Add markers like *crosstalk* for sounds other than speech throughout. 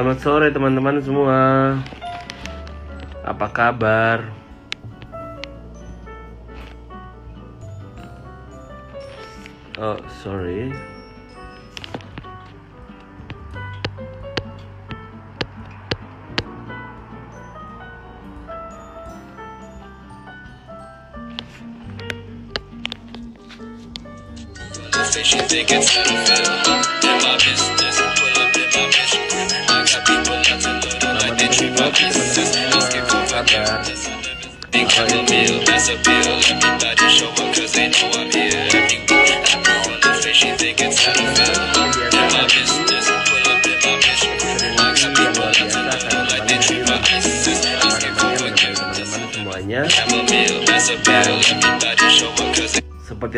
Selamat sore teman-teman semua. Apa kabar? Oh, sorry.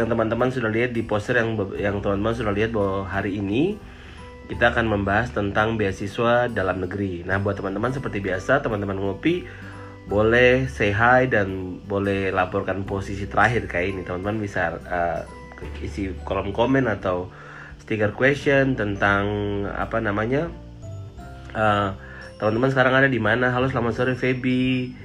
Yang teman-teman sudah lihat di poster yang yang teman-teman sudah lihat bahwa hari ini kita akan membahas tentang beasiswa dalam negeri. Nah, buat teman-teman seperti biasa, teman-teman ngopi boleh say hi dan boleh laporkan posisi terakhir kayak ini. Teman-teman bisa uh, isi kolom komen atau stiker question tentang apa namanya Uh, teman-teman sekarang ada di mana? Halo, selamat sore Feby.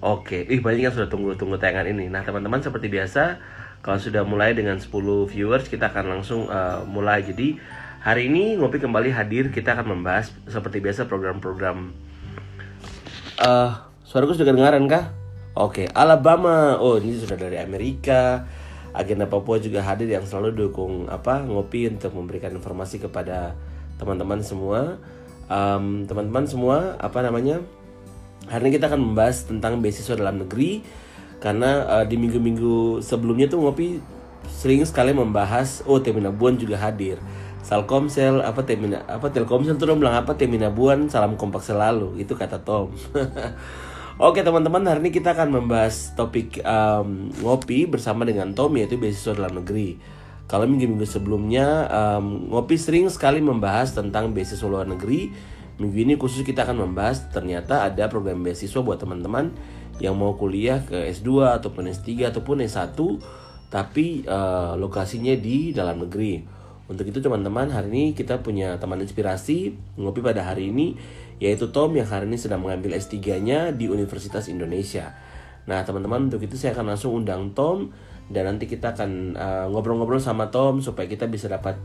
Oke, ih banyak yang sudah tunggu-tunggu tayangan ini. Nah, teman-teman seperti biasa, kalau sudah mulai dengan 10 viewers, kita akan langsung uh, mulai. Jadi, hari ini Ngopi kembali hadir, kita akan membahas seperti biasa program-program Eh, suaraku sudah kedengaran kah? Oke, Alabama. Oh, ini sudah dari Amerika. Agenda Papua juga hadir yang selalu dukung apa ngopi untuk memberikan informasi kepada teman-teman semua. Em, teman-teman semua, apa namanya? Hari ini kita akan membahas tentang beasiswa dalam negeri karena eh, di minggu-minggu sebelumnya tuh ngopi sering sekali membahas oh Temina Buan juga hadir. Salkomsel apa Temina apa Telkomsel tuh bilang apa Temina Buan salam kompak selalu itu kata Tom. *laughs* Oke teman-teman hari ini kita akan membahas topik em, ngopi bersama dengan Tom yaitu beasiswa dalam negeri. Kalau minggu-minggu sebelumnya em, ngopi sering sekali membahas tentang beasiswa luar negeri. Minggu ini khusus kita akan membahas ternyata ada program beasiswa buat teman-teman yang mau kuliah ke S2 ataupun S3 ataupun S1 tapi eh, lokasinya di dalam negeri. Untuk itu teman-teman hari ini kita punya teman inspirasi ngopi pada hari ini yaitu Tom yang hari ini sedang mengambil S3-nya di Universitas Indonesia. Nah teman-teman untuk itu saya akan langsung undang Tom dan nanti kita akan eh, ngobrol-ngobrol sama Tom supaya kita bisa dapat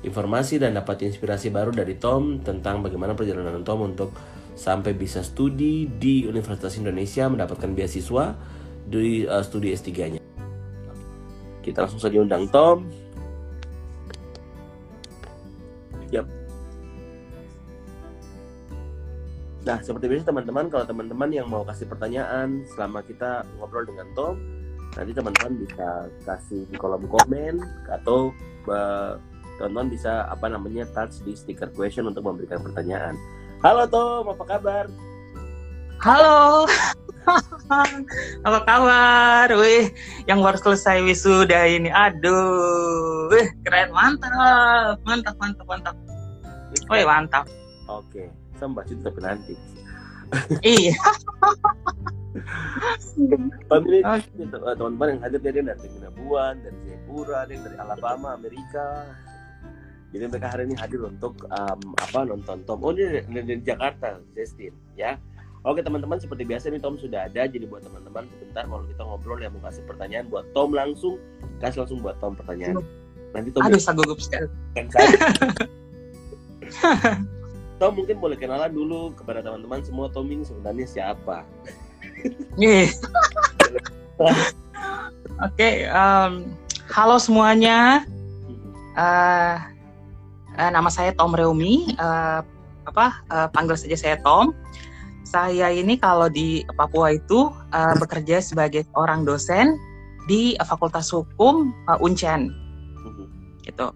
informasi dan dapat inspirasi baru dari Tom tentang bagaimana perjalanan Tom untuk sampai bisa studi di Universitas Indonesia mendapatkan beasiswa di eh, studi S3-nya. Kita langsung saja undang Tom. Yap. Nah, seperti biasa teman-teman, kalau teman-teman yang mau kasih pertanyaan selama kita ngobrol dengan Tom, nanti teman-teman bisa kasih di kolom komen atau eh, teman-teman bisa apa namanya touch di stiker question untuk memberikan pertanyaan. Halo Tom, apa kabar? Halo. *laughs* Apa kabar? Wih, yang baru selesai wisuda ini. Aduh. Wih, keren mantap. Mantap, mantap, mantap. Wih, mantap. Oke, sembah itu tapi nanti. Iya. *laughs* Eh, teman-teman yang hadir dari dari Minabuan, dari Jayapura, dari Alabama, Amerika. Jadi mereka hari ini hadir untuk um, apa nonton Tom. Oh ini dari, Jakarta, Justin, ya. Oke teman-teman seperti biasa nih Tom sudah ada. Jadi buat teman-teman sebentar kalau kita ngobrol yang mau kasih pertanyaan buat Tom langsung kasih langsung buat Tom pertanyaan. Nanti Tom Aduh, saya gugup sekali. yang saja. Tom mungkin boleh kenalan dulu kepada teman-teman semua Tom ini sebenarnya siapa? Nih. *laughs* Oke, em, halo semuanya. Eh, eh, nama saya Tom Reumi. Eh, apa? eh, panggil saja saya Tom. Saya ini kalau di Papua itu eh, bekerja sebagai orang dosen di Fakultas Hukum eh, Uncen gitu.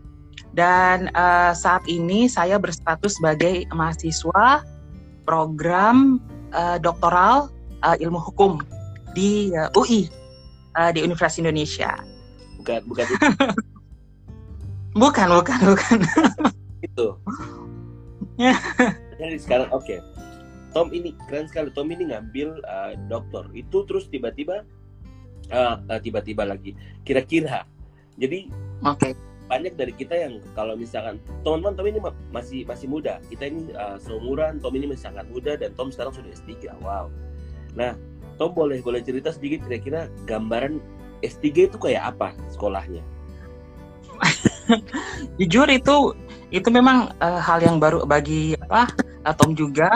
Dan eh, saat ini saya berstatus sebagai mahasiswa program eh, doktoral eh, ilmu hukum di eh, UI eh, di Universitas Indonesia. Bukan bukan *laughs* Bukan, bukan, bukan. itu. Ya. Jadi sekarang oke. Tom ini keren sekali. Tom ini ngambil uh, dokter. Itu terus tiba-tiba uh, uh, tiba-tiba lagi. Kira-kira. Jadi Oke. banyak dari kita yang kalau misalkan teman-teman Tom ini ma- masih masih muda, kita ini uh, seumuran, Tom ini masih sangat muda dan Tom sekarang sudah S3. Wow. Nah, Tom boleh boleh cerita sedikit kira-kira gambaran S3 itu kayak apa sekolahnya? *laughs* *laughs* Jujur itu itu memang eh, hal yang baru bagi apa eh, Tom juga.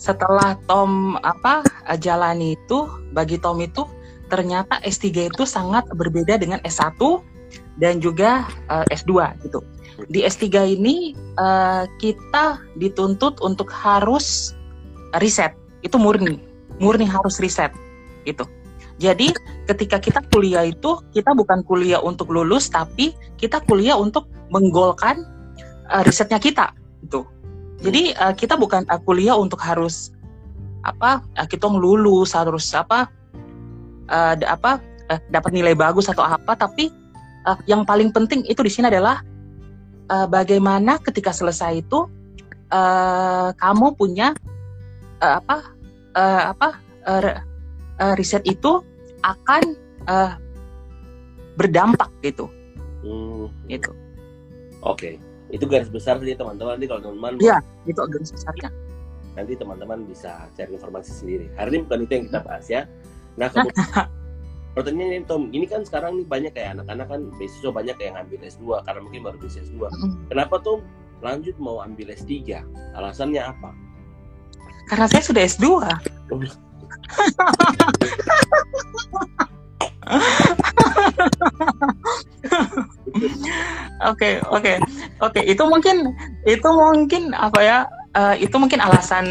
Setelah Tom apa eh, jalani itu bagi Tom itu ternyata S3 itu sangat berbeda dengan S1 dan juga eh, S2 gitu. Di S3 ini eh, kita dituntut untuk harus riset. Itu murni. Murni harus riset gitu. Jadi ketika kita kuliah itu kita bukan kuliah untuk lulus tapi kita kuliah untuk menggolkan uh, risetnya kita gitu. Jadi uh, kita bukan uh, kuliah untuk harus apa uh, kita lulus harus apa uh, apa uh, dapat nilai bagus atau apa tapi uh, yang paling penting itu di sini adalah uh, bagaimana ketika selesai itu uh, kamu punya uh, apa uh, apa uh, uh, riset itu akan uh, berdampak gitu Hmm, gitu Oke, itu garis besar sih teman-teman. Nanti kalau teman-teman Iya. itu garis besarnya nanti teman-teman bisa cari informasi sendiri. Hari ini bukan itu yang kita bahas ya. Nah, kemudian *laughs* pertanyaan ini Tom, ini kan sekarang nih banyak kayak anak-anak kan beasiswa banyak yang ngambil S2 karena mungkin baru bisa S2. Kenapa Tom lanjut mau ambil S3? Alasannya apa? karena saya sudah S2 Oke, oke, oke. Itu mungkin, itu mungkin apa ya? eh, itu mungkin alasan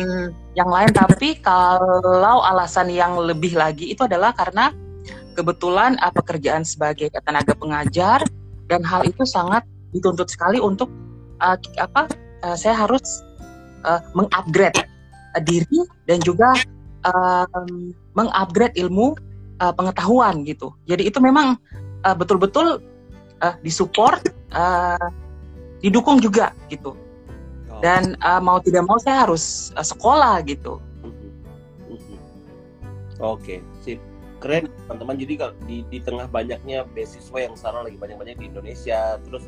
yang lain. Tapi kalau alasan yang lebih lagi itu adalah karena kebetulan eh, pekerjaan sebagai tenaga pengajar dan hal itu sangat dituntut sekali untuk eh, apa? eh, saya harus eh, mengupgrade eh, diri dan juga em, mengupgrade ilmu eh, pengetahuan gitu. Jadi itu memang eh, betul-betul uh, disupport, uh, didukung juga gitu. Oh. Dan uh, mau tidak mau saya harus uh, sekolah gitu. Oke, sip. Keren teman-teman. Jadi kalau di, di tengah banyaknya beasiswa yang sekarang lagi banyak-banyak di Indonesia, terus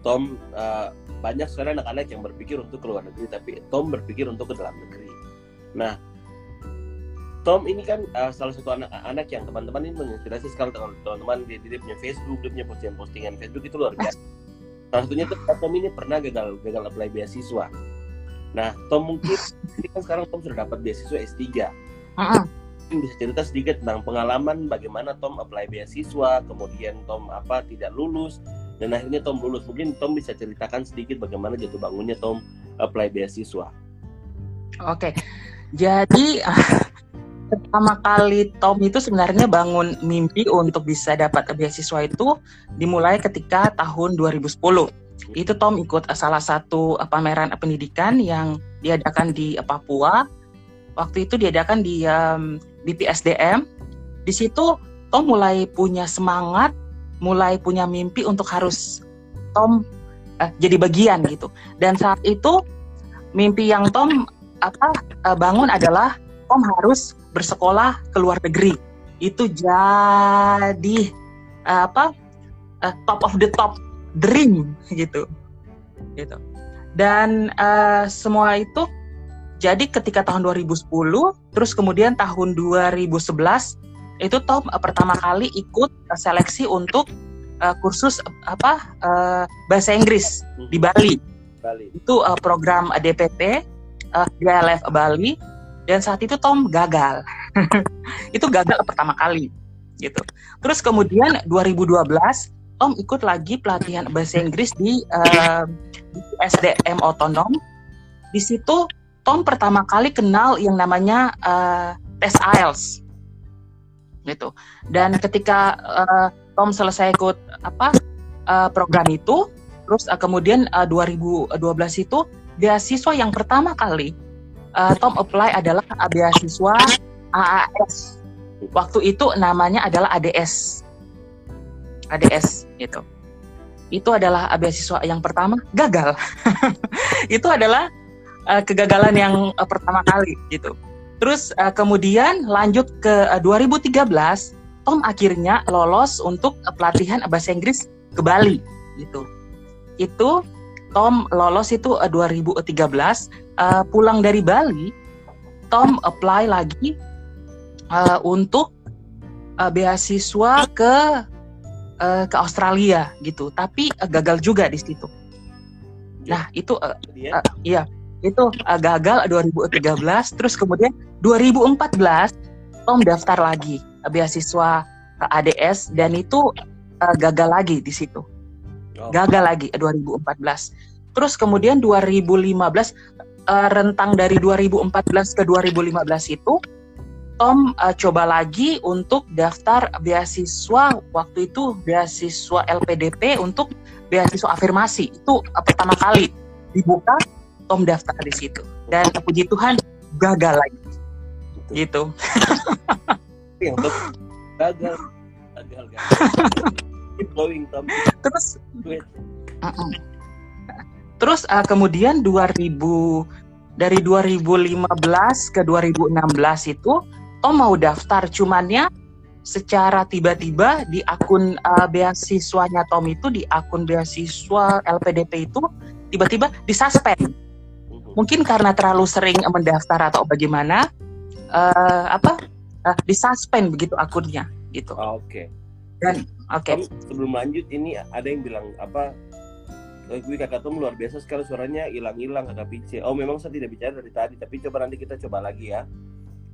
Tom uh, banyak sekarang anak-anak yang berpikir untuk ke luar negeri, tapi Tom berpikir untuk ke dalam negeri. Nah, Tom ini kan uh, salah satu anak-anak yang teman-teman ini menginspirasi sekali dengan teman-teman dia, dia punya Facebook, dia punya postingan-postingan Facebook itu luar biasa. Salah satunya tuh Tom ini pernah gagal gagal apply beasiswa. Nah, Tom mungkin ini kan sekarang Tom sudah dapat beasiswa S3 Mm-mm. mungkin bisa cerita sedikit tentang pengalaman bagaimana Tom apply beasiswa, kemudian Tom apa tidak lulus dan akhirnya Tom lulus. Mungkin Tom bisa ceritakan sedikit bagaimana jatuh bangunnya Tom apply beasiswa. Oke, jadi *laughs* pertama kali Tom itu sebenarnya bangun mimpi untuk bisa dapat beasiswa itu dimulai ketika tahun 2010. Itu Tom ikut salah satu eh, pameran pendidikan yang diadakan di eh, Papua. Waktu itu diadakan di em, BPSDM. Di situ Tom mulai punya semangat, mulai punya mimpi untuk harus Tom eh, jadi bagian gitu. Dan saat itu mimpi yang Tom apa eh, bangun adalah Tom harus bersekolah ke luar negeri. Itu jadi eh, apa eh, top of the top dream gitu, gitu. Dan eh, semua itu jadi ketika tahun 2010, terus kemudian tahun 2011 itu Tom eh, pertama kali ikut eh, seleksi untuk eh, kursus eh, apa eh, bahasa Inggris di Bali Bali. itu uh, program DPP uh, DLF Bali dan saat itu Tom gagal. *laughs* Itu gagal pertama kali gitu. Terus kemudian 2012 Tom ikut lagi pelatihan bahasa Inggris di, uh, di SDM otonom. Di situ Tom pertama kali kenal yang namanya uh, tes IELTS gitu. Dan ketika uh, Tom selesai ikut apa uh, program itu Terus uh, kemudian uh, 2012 itu beasiswa yang pertama kali uh, Tom apply adalah beasiswa AAS. Waktu itu namanya adalah ADS. ADS gitu. Itu adalah beasiswa yang pertama gagal. *laughs* itu adalah uh, kegagalan yang uh, pertama kali gitu. Terus uh, kemudian lanjut ke uh, 2013 Tom akhirnya lolos untuk pelatihan bahasa Inggris ke Bali gitu itu Tom lolos itu eh, 2013 eh, pulang dari Bali Tom apply lagi eh, untuk eh, beasiswa ke eh, ke Australia gitu. Tapi eh, gagal juga di situ. Nah itu Dia. Eh, iya, itu uh, gagal 2013, terus kemudian 2014 Tom daftar lagi uh, beasiswa uh, ADS dan itu uh, gagal lagi di situ. Oh, Gagal lagi uh, 2014. Terus kemudian 2015 uh, rentang dari 2014 ke 2015 itu Tom uh, coba lagi untuk daftar beasiswa waktu itu beasiswa LPDP untuk beasiswa afirmasi. Itu uh, pertama kali dibuka Tom daftar di situ. Dan puji Tuhan gagal lagi. Gitu. Yang Tom gagal. Gagal gagal *laughs* going Tom terus it. Mm-mm. terus uh, kemudian 2000 dari 2015 ke 2016 itu Tom mau daftar cuman ya secara tiba-tiba di akun uh, beasiswanya Tom itu di akun beasiswa LPDP itu tiba-tiba disuspend Mhm. mungkin karena terlalu sering mendaftar atau bagaimana eh, apa uh, disuspend begitu akunnya gitu Oh, oke. Tom sebelum lanjut ini ada yang bilang apa "Eh, gue kakak Tom luar biasa sekali suaranya hilang-hilang kakak Pice. Oh memang saya tidak bicara dari tadi tapi coba nanti kita coba lagi ya.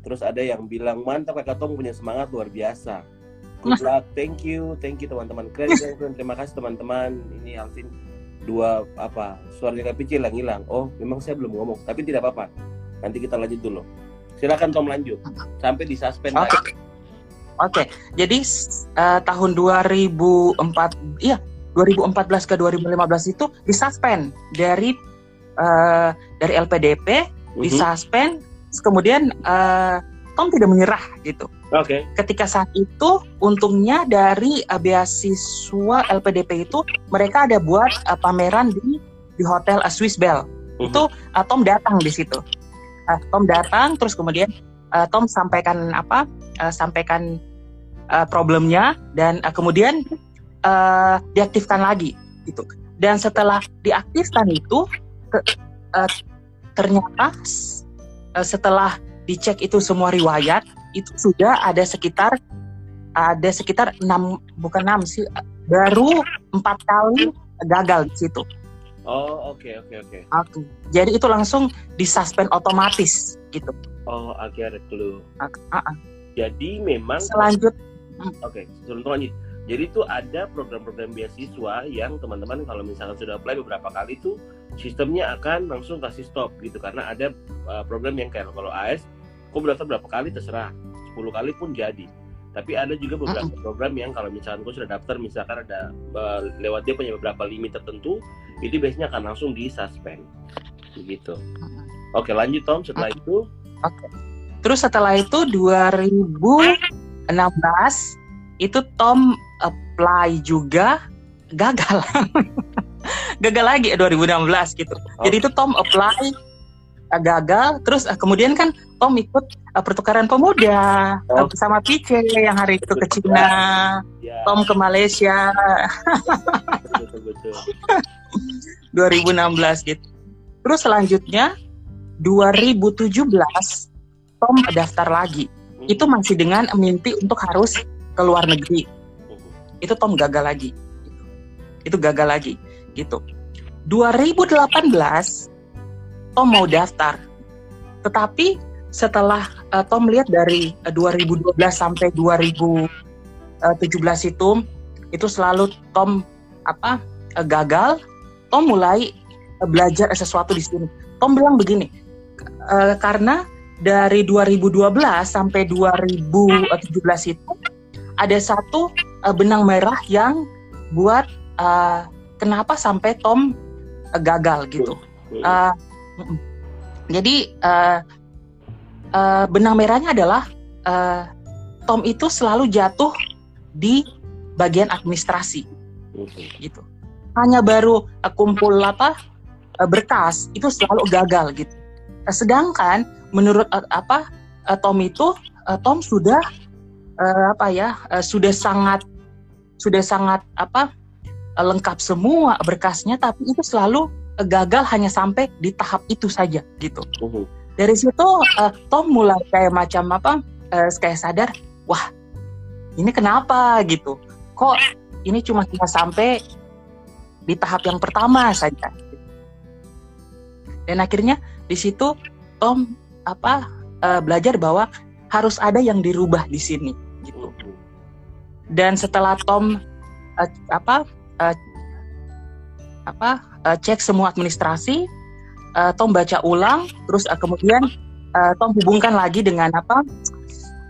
Terus ada yang bilang mantap kakak Tom punya semangat luar biasa. Good *laughs* luck thank you thank you teman-teman. Keren keren, keren. terima kasih teman-teman. Ini Alvin dua apa suaranya kakak Pice hilang-hilang. Oh memang saya belum ngomong tapi tidak apa-apa. Nanti kita lanjut dulu. Silakan Tom lanjut. Sampai di suspend Oke. lagi Oke, jadi s- eh, tahun 2004, iya 2014 ke 2015 itu disuspend dari eh, dari LPDP, Mhm. disuspend, kemudian eh, Tom tidak menyerah gitu. oke Ketika saat itu, untungnya dari eh, beasiswa LPDP itu mereka ada buat eh, pameran di di hotel eh, Swiss Bell. Mhm. Itu eh, Tom datang di situ. Eh, Tom datang, terus kemudian eh, Tom sampaikan apa? eh, sampaikan eh, problemnya dan eh, kemudian eh, diaktifkan lagi gitu. Dan setelah diaktifkan itu ke- eh, ternyata eh, setelah dicek itu semua riwayat itu sudah ada sekitar ada sekitar enam bukan enam sih baru empat kali gagal di situ. Oh oke oke oke Oke. Jadi itu langsung disuspend otomatis gitu. oh akhirnya clue Ak- ah, ah. jadi memang Selanjut Oke, sebelum lanjut. Jadi itu ada program-program beasiswa yang teman-teman kalau misalkan sudah apply beberapa kali itu sistemnya akan langsung kasih stop gitu karena ada uh, program yang kayak kalau AS, kok daftar berapa kali terserah, 10 kali pun jadi. Tapi ada juga beberapa program yang kalau misalkan kau sudah daftar misalkan ada uh, lewat dia punya beberapa limit tertentu, itu biasanya akan langsung di suspend. Begitu. Oke, lanjut Tom setelah itu. terus setelah itu 2016 itu Tom apply juga gagal. *laughs* gagal lagi 2016 gitu. Jadi itu Tom apply eh, gagal terus eh, kemudian kan Tom ikut eh, pertukaran pemuda Oh. sama Pice yang hari itu ke Cina, Ya, Tom ke Malaysia betul betul. 2016 gitu. Terus selanjutnya 2017 Tom daftar lagi. Itu masih dengan mimpi untuk harus ke luar negeri. Itu Tom gagal lagi. Gitu. Itu gagal lagi gitu. 2018 Tom mau daftar. Tetapi setelah eh, Tom lihat dari eh, 2012 sampai 2017 itu itu selalu Tom apa eh, gagal Tom mulai eh, belajar sesuatu di sini. Tom bilang begini, eh, karena dari 2012 sampai 2017 itu ada satu eh, benang merah yang buat eh, kenapa sampai Tom eh, gagal gitu. Hmm. Mm-mm. jadi eh, eh, benang merahnya adalah eh, Tom itu selalu jatuh di bagian administrasi Mhm. gitu. Hanya baru eh, kumpul apa eh, berkas itu selalu gagal gitu. Eh, Sedangkan menurut eh, apa eh, Tom itu eh, Tom sudah eh, apa ya eh, sudah sangat sudah sangat apa eh, lengkap semua berkasnya, tapi itu selalu gagal hanya sampai di tahap itu saja gitu. Mhm. Dari situ eh, Tom mulai kayak macam apa, eh, kayak sadar, wah ini kenapa gitu? Kok ini cuma bisa sampai di tahap yang pertama saja? Dan akhirnya di situ Tom apa eh, belajar bahwa harus ada yang dirubah di sini gitu. Dan setelah Tom eh, apa eh, apa eh, cek semua administrasi, eh, Tom baca ulang, terus eh, kemudian eh, Tom hubungkan lagi dengan apa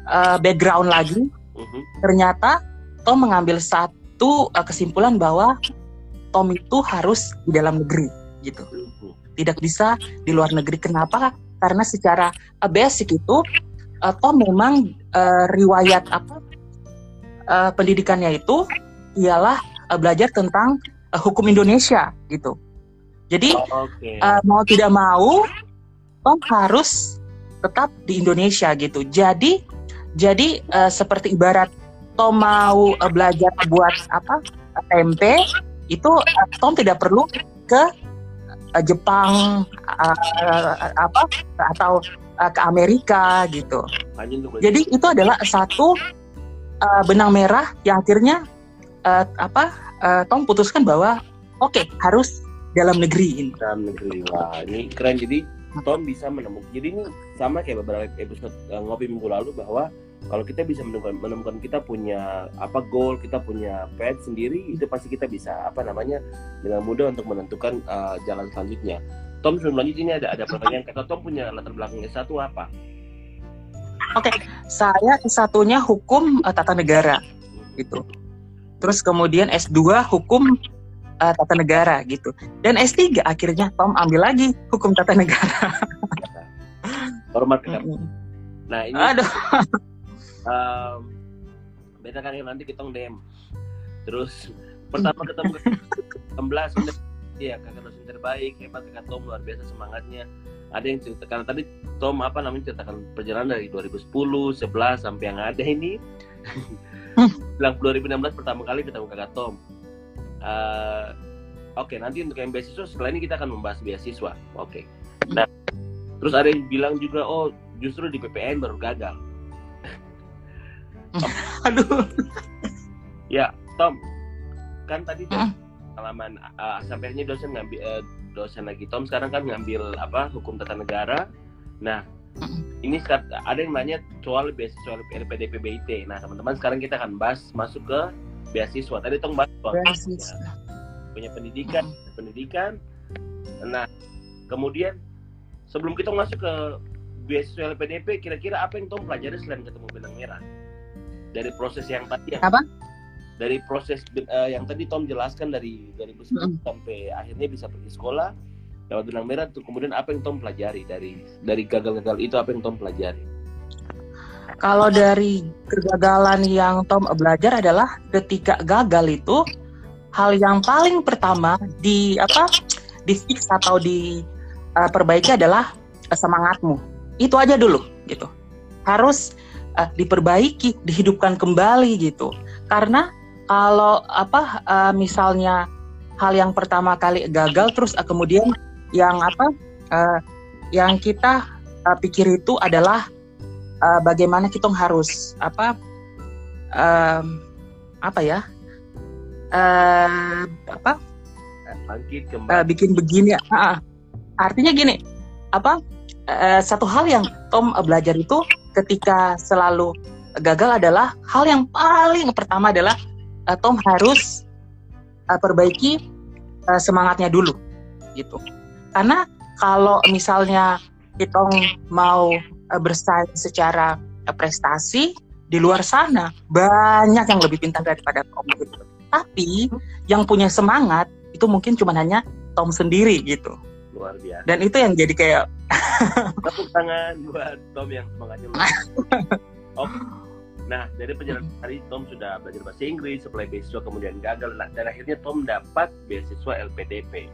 eh, background lagi. Mhm. Ternyata Tom mengambil satu eh, kesimpulan bahwa Tom itu harus di dalam negeri gitu Mhm. tidak bisa di luar negeri. Kenapa? Karena secara uh, basic itu uh, Tom memang uh, riwayat apa uh, pendidikannya itu ialah uh, belajar tentang uh, hukum Indonesia gitu. Jadi Oke. uh, mau tidak mau Tom harus tetap di Indonesia gitu. Jadi jadi uh, seperti ibarat Tom mau uh, belajar buat apa tempe itu uh, Tom tidak perlu ke uh, Jepang uh, apa atau uh, ke Amerika gitu. Jadi itu adalah satu uh, benang merah yang akhirnya uh, apa uh, Tom putuskan bahwa oke harus dalam negeri ini. dalam negeri. Wah, ini keren. Jadi Tom bisa menemukan. Jadi ini sama kayak beberapa episode uh, ngopi minggu lalu bahwa kalau kita bisa menemukan, menemukan kita punya apa goal, kita punya path sendiri, itu pasti kita bisa apa namanya dengan mudah untuk menentukan uh, jalan selanjutnya. Tom sebelum lanjut ini ada ada pertanyaan kata Tom punya latar belakang S1 apa? Saya satunya hukum uh, tata negara gitu. Terus kemudian S2 hukum uh, tata negara gitu. Dan S3 akhirnya Tom ambil lagi hukum tata negara. *laughs* Hormat kan? Mm-mm. Nah ini Aduh. um, beta kan nanti kita dem terus pertama ketemu *laughs* 16 udah iya kakak dosen terbaik hebat kakak Tom luar biasa semangatnya ada yang cerita karena tadi Tom apa namanya ceritakan perjalanan dari 2010 11 sampai yang ada ini *laughs* bilang 2016 pertama kali ketemu kakak Tom Eh, oke nanti untuk yang beasiswa setelah ini kita akan membahas beasiswa oke nah terus ada yang bilang juga oh justru di PPN baru gagal *laughs* Aduh. Ya, Tom, kan tadi Mm. pengalaman uh, sampai akhirnya dosen ngambil eh, dosen lagi Tom sekarang kan ngambil apa hukum tata negara. Nah. Ini ada yang nanya soal beasiswa LPDP BIT. Nah, teman-teman sekarang kita akan bahas masuk ke beasiswa. Tadi Tom bahas soal Beasiswa. ya, punya pendidikan, pendidikan. Nah, kemudian sebelum kita masuk ke beasiswa LPDP, kira-kira apa yang Tom pelajari selain ketemu benang merah? Dari proses yang tadi yang Apa? dari proses eh, yang tadi Tom jelaskan dari 2010 Mm. sampai akhirnya bisa pergi sekolah lewat benang merah tuh kemudian apa yang Tom pelajari dari dari gagal-gagal itu apa yang Tom pelajari Kalau dari kegagalan yang Tom belajar adalah ketika gagal itu hal yang paling pertama di apa di fix atau di uh, perbaiki adalah semangatmu. Itu aja dulu gitu. Harus uh, diperbaiki, dihidupkan kembali gitu. Karena kalau apa uh, misalnya hal yang pertama kali gagal terus uh, kemudian yang apa uh, yang kita uh, pikir itu adalah uh, bagaimana kita harus apa em, apa ya eh apa bangkit kembali bikin begini ah. artinya gini apa eh, satu hal yang Tom eh, belajar itu ketika selalu gagal adalah hal yang paling pertama adalah eh, Tom harus eh, perbaiki eh, semangatnya dulu gitu karena kalau misalnya kita mau eh, bersaing secara eh, prestasi di luar sana banyak yang lebih pintar daripada Tom gitu. Tapi yang punya semangat itu mungkin cuma hanya Tom sendiri gitu. luar biasa Dan itu yang jadi kayak tepuk tangan buat Tom yang semangatnya. Oke. Nah, dari perjalanan hari Tom sudah belajar bahasa Inggris, supply beasiswa kemudian gagal dan akhirnya Tom dapat beasiswa LPDP.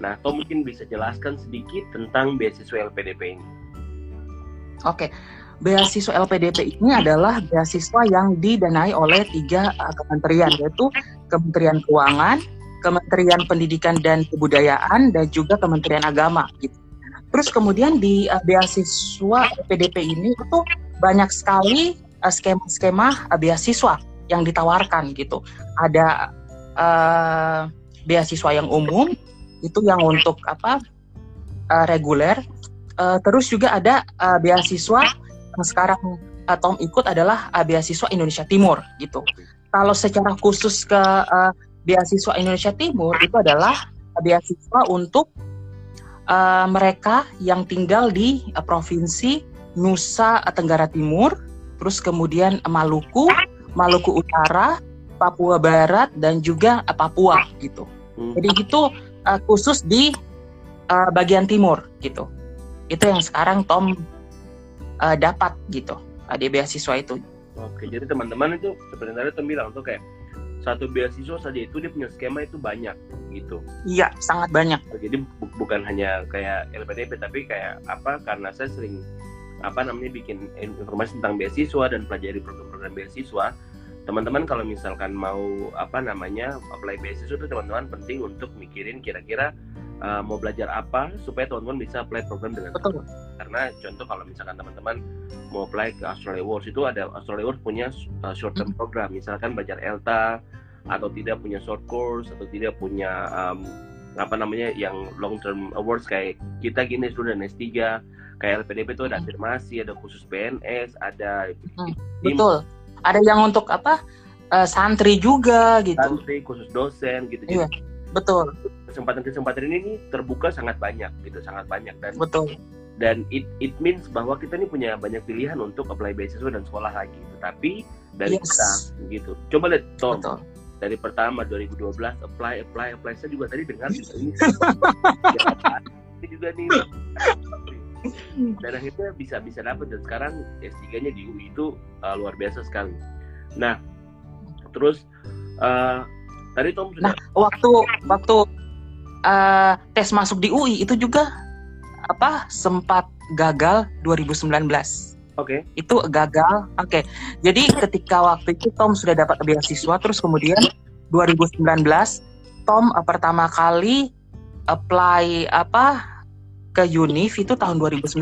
Nah, Tom mungkin bisa jelaskan sedikit tentang beasiswa LPDP ini. Oke, beasiswa LPDP ini adalah beasiswa yang didanai oleh tiga uh, kementerian yaitu Kementerian Keuangan, Kementerian Pendidikan dan Kebudayaan dan juga Kementerian Agama gitu. Terus kemudian di uh, beasiswa PDP ini itu banyak sekali uh, skema-skema uh, beasiswa yang ditawarkan gitu. Ada uh, beasiswa yang umum itu yang untuk apa uh, reguler. Uh, terus juga ada uh, beasiswa yang sekarang uh, Tom ikut adalah uh, beasiswa Indonesia Timur gitu. Kalau secara khusus ke uh, beasiswa Indonesia Timur itu adalah beasiswa untuk uh, mereka yang tinggal di uh, provinsi Nusa Tenggara Timur, terus kemudian Maluku, Maluku Utara, Papua Barat dan juga uh, Papua gitu. Hmm. Jadi itu uh, khusus di uh, bagian timur gitu. Itu yang sekarang Tom uh, dapat gitu uh, di beasiswa itu. Oke, jadi teman-teman itu sebenarnya Tom bilang tuh kayak satu beasiswa saja itu dia punya skema itu banyak gitu. Iya, sangat banyak. Jadi bu- bukan hanya kayak LPDP tapi kayak apa karena saya sering apa namanya bikin informasi tentang beasiswa dan pelajari program-program beasiswa. Teman-teman kalau misalkan mau apa namanya apply beasiswa itu teman-teman penting untuk mikirin kira-kira uh, mau belajar apa supaya teman-teman bisa apply program dengan Betul. karena contoh kalau misalkan teman-teman mau apply ke Australia Wars itu ada Australia Wars punya uh, short term program. Misalkan belajar ELTA atau tidak punya short course atau tidak punya um, apa namanya yang long term awards kayak kita gini student S3 kayak LPDP itu ada afirmasi ada khusus PNS ada Hmm, tim Betul. Ada yang untuk apa? uh, santri juga gitu. santri khusus dosen gitu Iya. jadi Betul, kesempatan-kesempatan ini nih terbuka sangat banyak gitu sangat banyak dan betul. dan it it means bahwa kita ini punya banyak pilihan untuk apply beasiswa dan sekolah lagi tetapi dari Yes. kita gitu coba lihat Tom Betul. dari pertama 2012 apply apply apply saya juga tadi dengar juga *laughs* ini ini juga nih *laughs* *laughs* dan akhirnya bisa bisa dapat dan sekarang S3 nya di UI itu uh, luar biasa sekali nah terus uh, tadi Tom sudah Nah, waktu waktu uh, tes masuk di UI itu juga apa sempat gagal 2019. oke Itu gagal. Oke. Jadi ketika waktu itu Tom sudah dapat beasiswa terus kemudian 2019 Tom uh, pertama kali apply apa ke Univ itu tahun 2019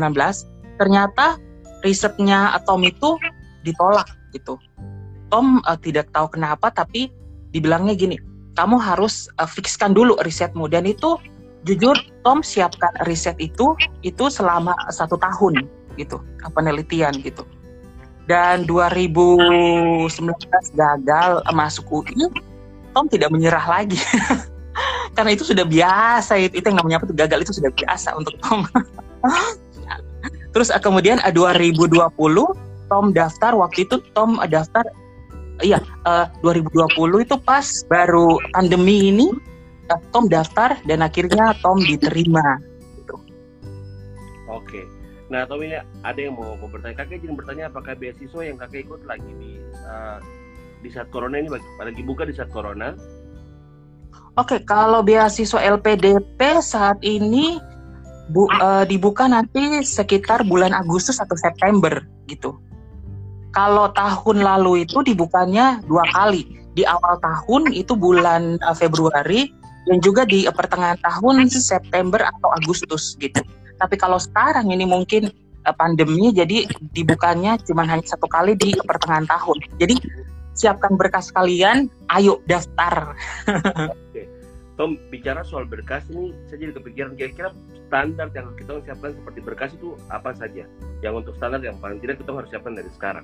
ternyata risetnya Tom itu ditolak gitu. Tom uh, tidak tahu kenapa tapi dibilangnya gini, kamu harus uh, fixkan dulu risetmu dan itu jujur Tom siapkan riset itu itu selama satu tahun gitu uh, penelitian gitu. Dan 2019 gagal masuk UI, Tom tidak menyerah lagi. *laughs* Karena itu sudah biasa itu, itu yang namanya apa tuh gagal itu sudah biasa untuk Tom. Terus uh, kemudian uh, 2020 Tom daftar waktu itu Tom daftar iya eh, 2020 itu pas baru pandemi ini eh, Tom daftar dan akhirnya Tom diterima. Oke. Nah, Tom ini ada yang mau, mau bertanya. Kakek jadi bertanya apakah beasiswa yang kakek ikut lagi di uh, di saat corona ini lagi buka di saat corona? Oke, kalau beasiswa LPDP saat ini bu, eh, dibuka nanti sekitar bulan Agustus atau September gitu. Kalau tahun lalu itu dibukanya dua kali. Di awal tahun itu bulan eh, Februari dan juga di pertengahan tahun September atau Agustus gitu. Tapi kalau sekarang ini mungkin eh, pandemi jadi dibukanya cuma hanya satu kali di pertengahan tahun. Jadi siapkan berkas kalian, ayo daftar. Tom bicara soal berkas ini saya jadi kepikiran kira-kira standar yang kita siapkan seperti berkas itu apa saja? Yang untuk standar yang paling tidak kita harus siapkan dari sekarang.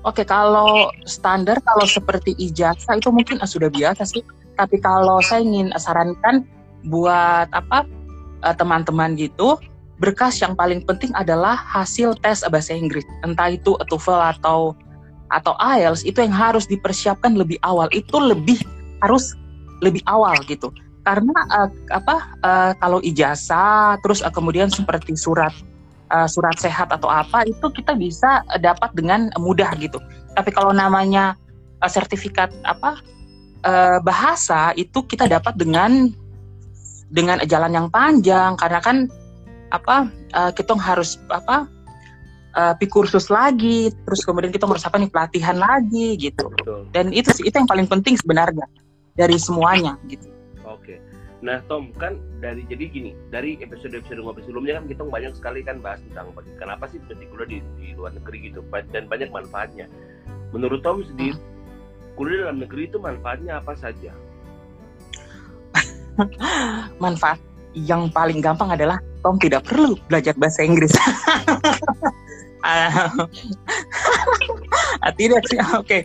Oke, kalau standar kalau seperti ijazah itu mungkin ah, sudah biasa sih. Tapi kalau saya ingin sarankan buat apa eh, teman-teman gitu, berkas yang paling penting adalah hasil tes bahasa Inggris. Entah itu TOEFL atau atau IELTS itu yang harus dipersiapkan lebih awal. Itu lebih harus lebih awal gitu. Karena eh, apa eh, kalau ijazah terus eh, kemudian seperti surat uh, surat sehat atau apa itu kita bisa uh, dapat dengan mudah gitu. Tapi kalau namanya uh, sertifikat apa uh, bahasa itu kita dapat dengan dengan jalan yang panjang karena kan apa uh, kita harus apa uh, kursus lagi terus kemudian kita harus apa nih pelatihan lagi gitu Betul. dan itu sih itu yang paling penting sebenarnya dari semuanya gitu. Oke. Nah, Tom kan dari jadi gini, dari episode-episode ngopi sebelumnya kan kita banyak sekali kan bahas tentang kenapa sih mesti kuliah di, di luar negeri gitu dan banyak manfaatnya. Menurut Tom sendiri, kuliah dalam negeri itu manfaatnya apa saja? *laughs* Manfaat yang paling gampang adalah Tom tidak perlu belajar bahasa Inggris. *laughs* *laughs* Ah, tidak sih, *laughs* oke.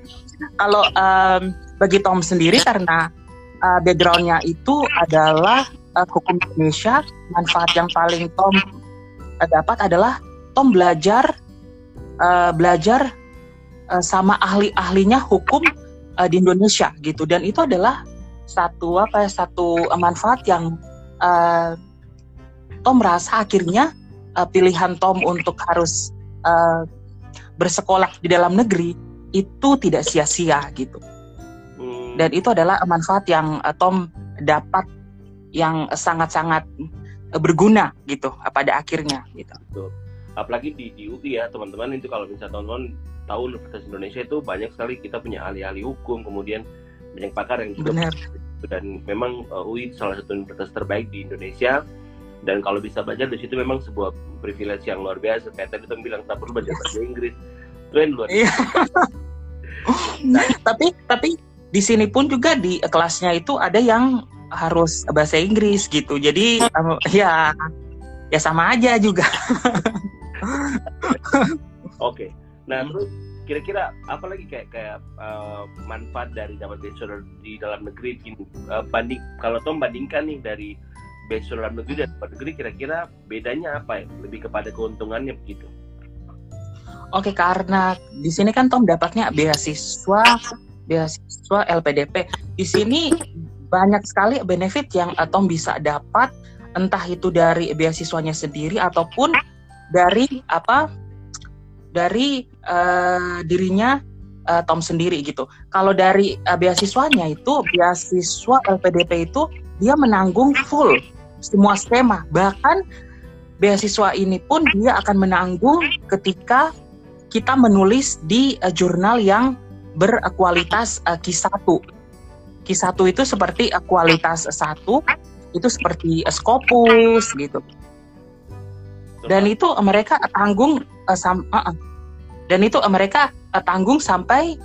Kalau em, bagi Tom sendiri karena uh, backgroundnya itu adalah uh, hukum Indonesia, manfaat yang paling Tom uh, dapat adalah Tom belajar uh, belajar uh, sama ahli-ahlinya hukum uh, di Indonesia gitu, dan itu adalah satu apa ya satu uh, manfaat yang uh, Tom merasa akhirnya uh, pilihan Tom untuk harus uh, bersekolah di dalam negeri itu tidak sia-sia gitu Hmm, dan itu adalah manfaat yang uh, Tom dapat yang sangat-sangat berguna gitu uh, pada akhirnya gitu. betul. Apalagi di, di UI ya teman-teman itu kalau misalnya teman-teman tahu Universitas Indonesia itu banyak sekali kita punya ahli-ahli hukum, kemudian banyak pakar yang juga Benar. dan memang uh, UI salah satu universitas terbaik di Indonesia dan kalau bisa belajar di situ memang sebuah privilege yang luar biasa kayak tadi Tom bilang tak perlu belajar bahasa Inggris itu yang luar Iya. tapi tapi di sini pun juga di kelasnya itu ada yang harus bahasa Inggris gitu. Jadi um, ya ya sama aja juga. Oke. Nah, Hmm. terus kira-kira apa lagi kayak kayak uh, manfaat dari dapat bachelor di dalam negeri gini uh, banding kalau Tom bandingkan nih dari bachelor dalam negeri dan luar negeri kira-kira bedanya apa ya? Lebih kepada keuntungannya begitu. Oke, karena di sini kan Tom dapatnya beasiswa beasiswa LPDP. Di sini banyak sekali benefit yang eh, Tom bisa dapat entah itu dari beasiswanya sendiri ataupun dari apa dari eh, dirinya eh, Tom sendiri gitu. Kalau dari eh, beasiswanya itu beasiswa LPDP itu dia menanggung full semua skema. Bahkan beasiswa ini pun dia akan menanggung ketika kita menulis di eh, jurnal yang berkualitas eh, Q1. Q1 itu seperti eh, kualitas satu itu seperti eh, Scopus gitu. Dan itu eh, mereka tanggung eh, sam- eh, eh. dan itu eh, mereka eh, tanggung sampai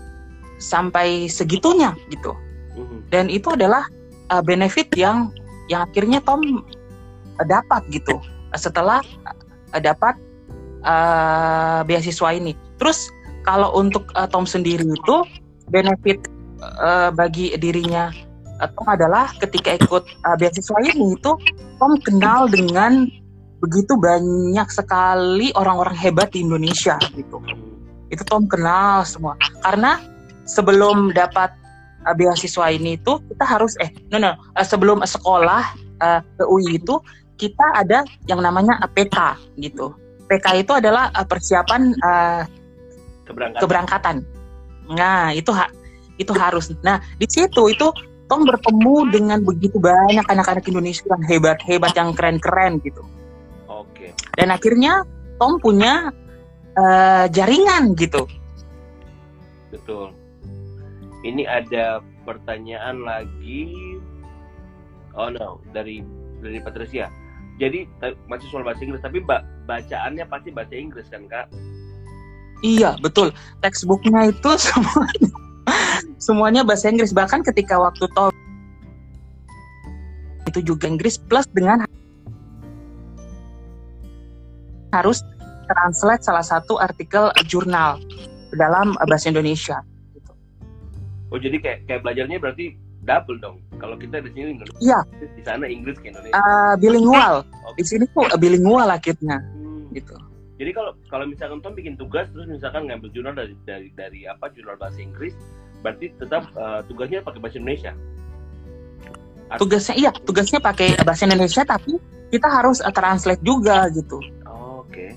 sampai segitunya gitu. Mhm. Dan itu adalah eh, benefit yang yang akhirnya Tom eh, dapat gitu setelah eh, dapat eh, beasiswa ini. Terus kalau untuk eh, Tom sendiri itu benefit eh, bagi dirinya eh, Tom adalah ketika ikut eh, beasiswa ini itu Tom kenal dengan begitu banyak sekali orang-orang hebat di Indonesia gitu. Itu Tom kenal semua. Karena sebelum dapat eh, beasiswa ini itu kita harus eh no no eh, sebelum sekolah eh, ke UI itu kita ada yang namanya PK gitu. PK itu adalah eh, persiapan eh, Keberangkatan. keberangkatan. Nah, itu ha itu harus. Nah, di situ itu Tom bertemu dengan begitu banyak anak-anak Indonesia yang hebat-hebat, yang keren-keren gitu. Oke. Dan akhirnya Tom punya eh, jaringan gitu. Betul. Ini ada pertanyaan lagi. Oh no, dari dari Patricia. Jadi masih soal bahasa Inggris, tapi ba- bacaannya pasti bahasa Inggris kan kak? Iya, betul. Textbooknya itu *laughs* semuanya semuanya bahasa Inggris. Bahkan ketika waktu Tom itu juga Inggris plus dengan harus translate salah satu artikel jurnal dalam bahasa Indonesia. Oh jadi kayak kayak belajarnya berarti double dong. Kalau kita di sini Indonesia, Iya. di sana Inggris ke Indonesia. Eh, bilingual. Oke. Di sini tuh bilingual akhirnya Hmm. gitu. Jadi kalau kalau misalkan Tom bikin tugas terus misalkan ngambil jurnal dari dari dari apa jurnal bahasa Inggris, berarti tetap eh, tugasnya pakai bahasa Indonesia. Atau- Tugasnya iya, tugasnya pakai bahasa Indonesia tapi kita harus eh, translate juga gitu. Oh, Oke,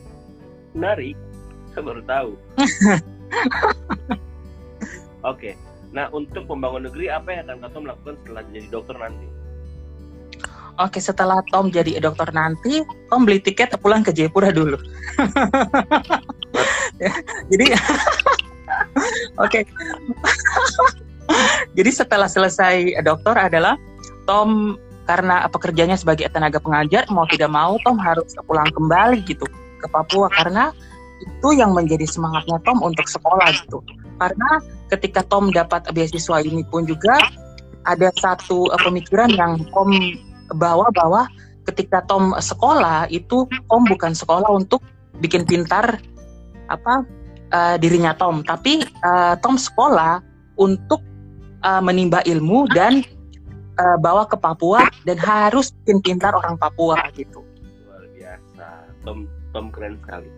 menarik. Saya baru tahu. *laughs* Oke, nah untuk pembangun negeri apa yang akan Tom lakukan setelah jadi dokter nanti? Oke, setelah Tom jadi dokter nanti, Tom beli tiket pulang ke Jayapura dulu. *laughs* Jadi, *laughs* oke. *laughs* Jadi setelah selesai dokter adalah Tom karena pekerjaannya sebagai tenaga pengajar mau tidak mau Tom harus pulang kembali gitu ke Papua karena itu yang menjadi semangatnya Tom untuk sekolah gitu. Karena ketika Tom dapat beasiswa ini pun juga ada satu uh, pemikiran yang Tom bawa bahwa ketika Tom sekolah itu Tom bukan sekolah untuk bikin pintar apa uh, dirinya Tom, tapi uh, Tom sekolah untuk uh, menimba ilmu dan uh, bawa ke Papua dan harus bikin pintar orang Papua gitu. Luar biasa. Tom Tom keren sekali.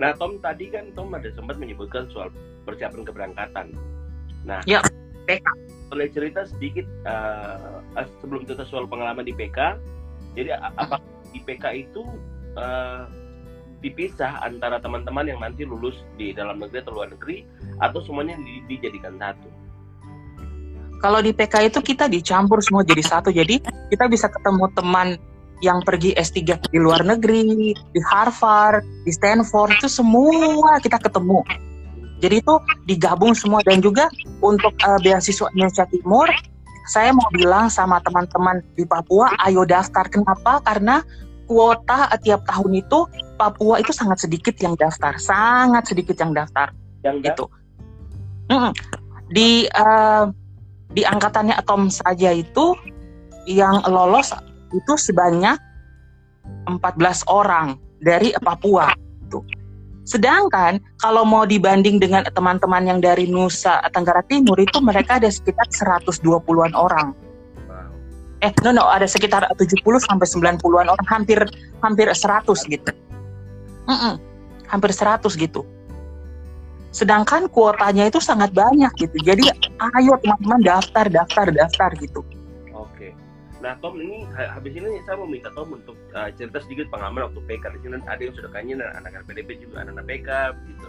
Nah, Tom tadi kan Tom ada sempat menyebutkan soal persiapan keberangkatan. Nah, Ya, PK. boleh cerita sedikit uh, sebelum kita soal pengalaman di PK. Jadi apa di PK itu uh, dipisah antara teman-teman yang nanti lulus di dalam negeri atau luar negeri atau semuanya di- dijadikan satu? Kalau di PK itu kita dicampur semua jadi satu. Jadi kita bisa ketemu teman yang pergi S3 di luar negeri, di Harvard, di Stanford itu semua kita ketemu. Jadi itu digabung semua dan juga untuk eh, beasiswa Indonesia Timur, saya mau bilang sama teman-teman di Papua, ayo daftar. Kenapa? Karena kuota eh, tiap tahun itu Papua itu sangat sedikit yang daftar, sangat sedikit yang daftar Yang gitu. Mm-mm. Di eh, di angkatannya Atom saja itu yang lolos itu sebanyak 14 orang dari Papua. Tuh. Sedangkan kalau mau dibanding dengan teman-teman yang dari Nusa Tenggara Timur itu mereka ada sekitar 120-an orang. Wow. Eh, no no, ada sekitar 70 sampai 90-an orang, hampir hampir 100 gitu. Mm-mm, hampir 100 gitu. Sedangkan kuotanya itu sangat banyak gitu. Jadi ayo teman-teman daftar, daftar, daftar gitu. Nah, Tom ini ha- habis ini saya mau minta Tom untuk uh, cerita sedikit pengalaman waktu PK di sini ada yang sudah kayaknya anak PDP juga anak-anak PK gitu.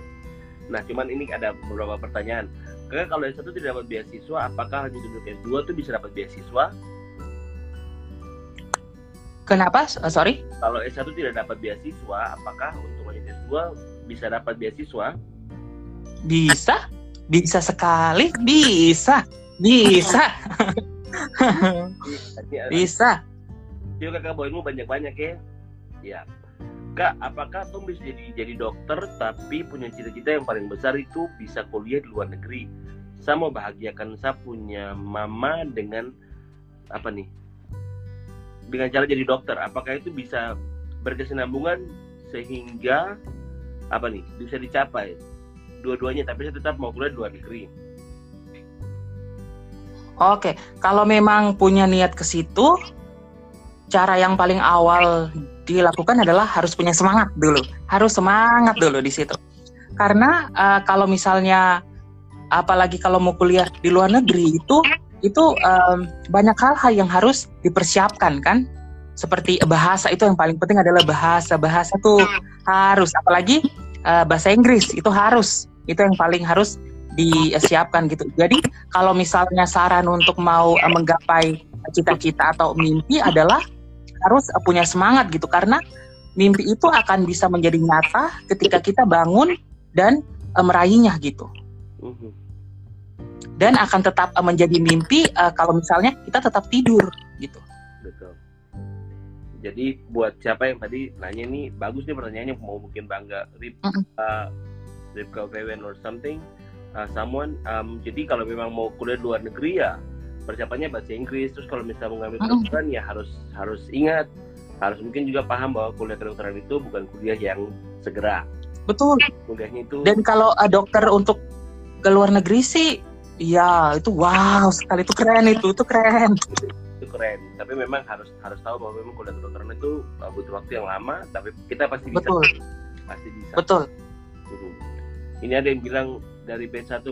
Nah, cuman ini ada beberapa pertanyaan. Kakak kalau yang satu tidak dapat beasiswa, apakah hanya duduk S2 tuh bisa dapat beasiswa? Kenapa? Eh, sorry. Kalau S1 tidak dapat beasiswa, apakah untuk lanjut S2 bisa dapat beasiswa? Bisa? Bisa sekali? Bisa. Bisa. *laughs* *laughs* Bisa. Yuk kakak bawainmu banyak-banyak ya. Ya. Kak, apakah Tom bisa jadi jadi dokter tapi punya cita-cita yang paling besar itu bisa kuliah di luar negeri? Saya mau bahagiakan saya punya mama dengan apa nih? Dengan cara jadi dokter. Apakah itu bisa berkesinambungan sehingga apa nih bisa dicapai dua-duanya tapi saya tetap mau kuliah di luar negeri. Oke, kalau memang punya niat ke situ, cara yang paling awal dilakukan adalah harus punya semangat dulu. Harus semangat dulu di situ. Karena eh, kalau misalnya apalagi kalau mau kuliah di luar negeri itu itu em, banyak hal-hal yang harus dipersiapkan kan. Seperti bahasa itu yang paling penting adalah bahasa. Bahasa tuh harus apalagi eh, bahasa Inggris itu harus. Itu yang paling harus disiapkan gitu. Jadi kalau misalnya saran untuk mau eh, menggapai cita-cita atau mimpi adalah harus eh, punya semangat gitu karena mimpi itu akan bisa menjadi nyata ketika kita bangun dan eh, meraihnya gitu Mhm. dan akan tetap menjadi mimpi kalau misalnya kita tetap tidur gitu Betul. Jadi buat siapa yang tadi nanya nih bagus nih pertanyaannya mau mungkin bangga Rip, Mm-mm. uh, Ripka Wewen or something, uh, someone. Um, jadi kalau memang mau kuliah di luar negeri ya persiapannya bahasa Inggris. Terus kalau misalnya mau ngambil Mm-mm. kedokteran ya harus harus ingat harus mungkin juga paham bahwa kuliah kedokteran itu bukan kuliah yang segera. betul Kuliahnya itu dan kalau eh, dokter untuk ke luar negeri sih ya itu wow sekali itu keren itu itu keren itu keren. Tapi memang harus harus tahu bahwa memang kuliah kedokteran itu uh, butuh waktu yang lama. Tapi kita pasti bisa. betul Pasti bisa. betul Mhm. Ini ada yang bilang dari B1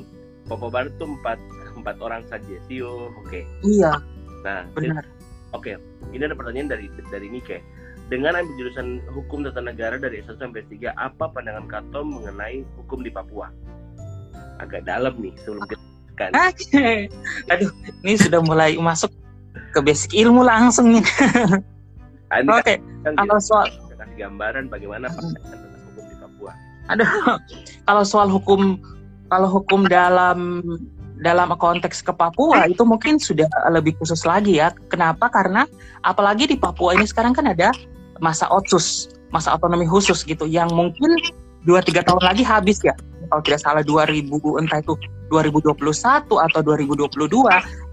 Papa Barat tuh empat empat orang saja. Sio, oke. iya Nah, benar oke. Ini ada pertanyaan dari dari Nike. Dengan ambil jurusan hukum tata negara dari S1 sampai S3, apa pandangan Katom mengenai hukum di Papua? Agak dalam nih sebelum kita kan. *laughs* Oke. Aduh, ini sudah mulai masuk ke basic ilmu langsung nih. *laughs* Oke, kan kalau soal kasih gambaran bagaimana pandangan tentang hukum di Papua. aduh, kalau soal hukum kalau hukum dalam dalam konteks ke Papua itu mungkin sudah lebih khusus lagi ya. Kenapa? Karena apalagi di Papua ini sekarang kan ada masa otsus, masa otonomi khusus gitu, yang mungkin 2-3 tahun lagi habis ya. Kalau tidak salah 2000 entah itu 2021 atau 2022.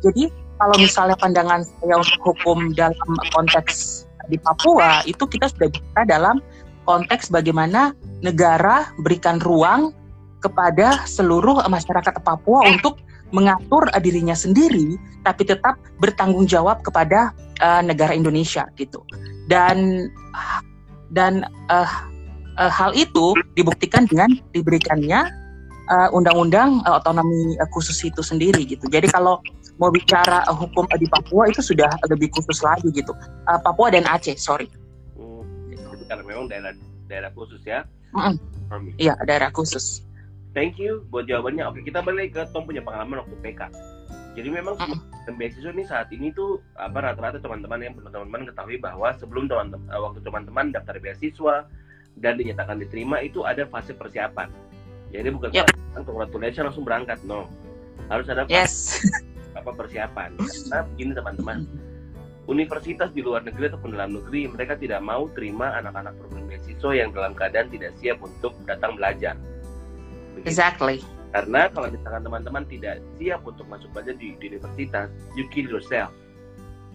Jadi kalau misalnya pandangan saya untuk hukum dalam konteks di Papua itu kita sudah bicara dalam konteks bagaimana negara berikan ruang kepada seluruh masyarakat Papua untuk mengatur dirinya sendiri tapi tetap bertanggung jawab kepada uh, negara Indonesia gitu. Dan dan uh, uh, hal itu dibuktikan dengan diberikannya undang-undang uh, uh, otonomi uh, khusus itu sendiri gitu. Jadi kalau mau bicara uh, hukum uh, di Papua itu sudah lebih khusus lagi gitu. Uh, Papua dan Aceh, sorry. Hmm, itu karena memang daerah daerah khusus ya. Iya, mm daerah khusus. Thank you buat jawabannya. Oke, kita balik ke Tom punya pengalaman waktu PK. Jadi memang mm beasiswa ini saat ini tuh apa rata-rata teman-teman yang teman-teman ketahui bahwa sebelum teman-teman uh, waktu teman-teman daftar beasiswa dan dinyatakan diterima itu ada fase persiapan. Jadi bukan yep. congratulations langsung berangkat, no. Harus ada yes *laughs* apa persiapan karena begini teman-teman universitas di luar negeri ataupun dalam negeri mereka tidak mau terima anak-anak program beasiswa yang dalam keadaan tidak siap untuk datang belajar. Exactly. Karena kalau misalkan teman-teman tidak siap untuk masuk belajar di, di universitas you kill yourself.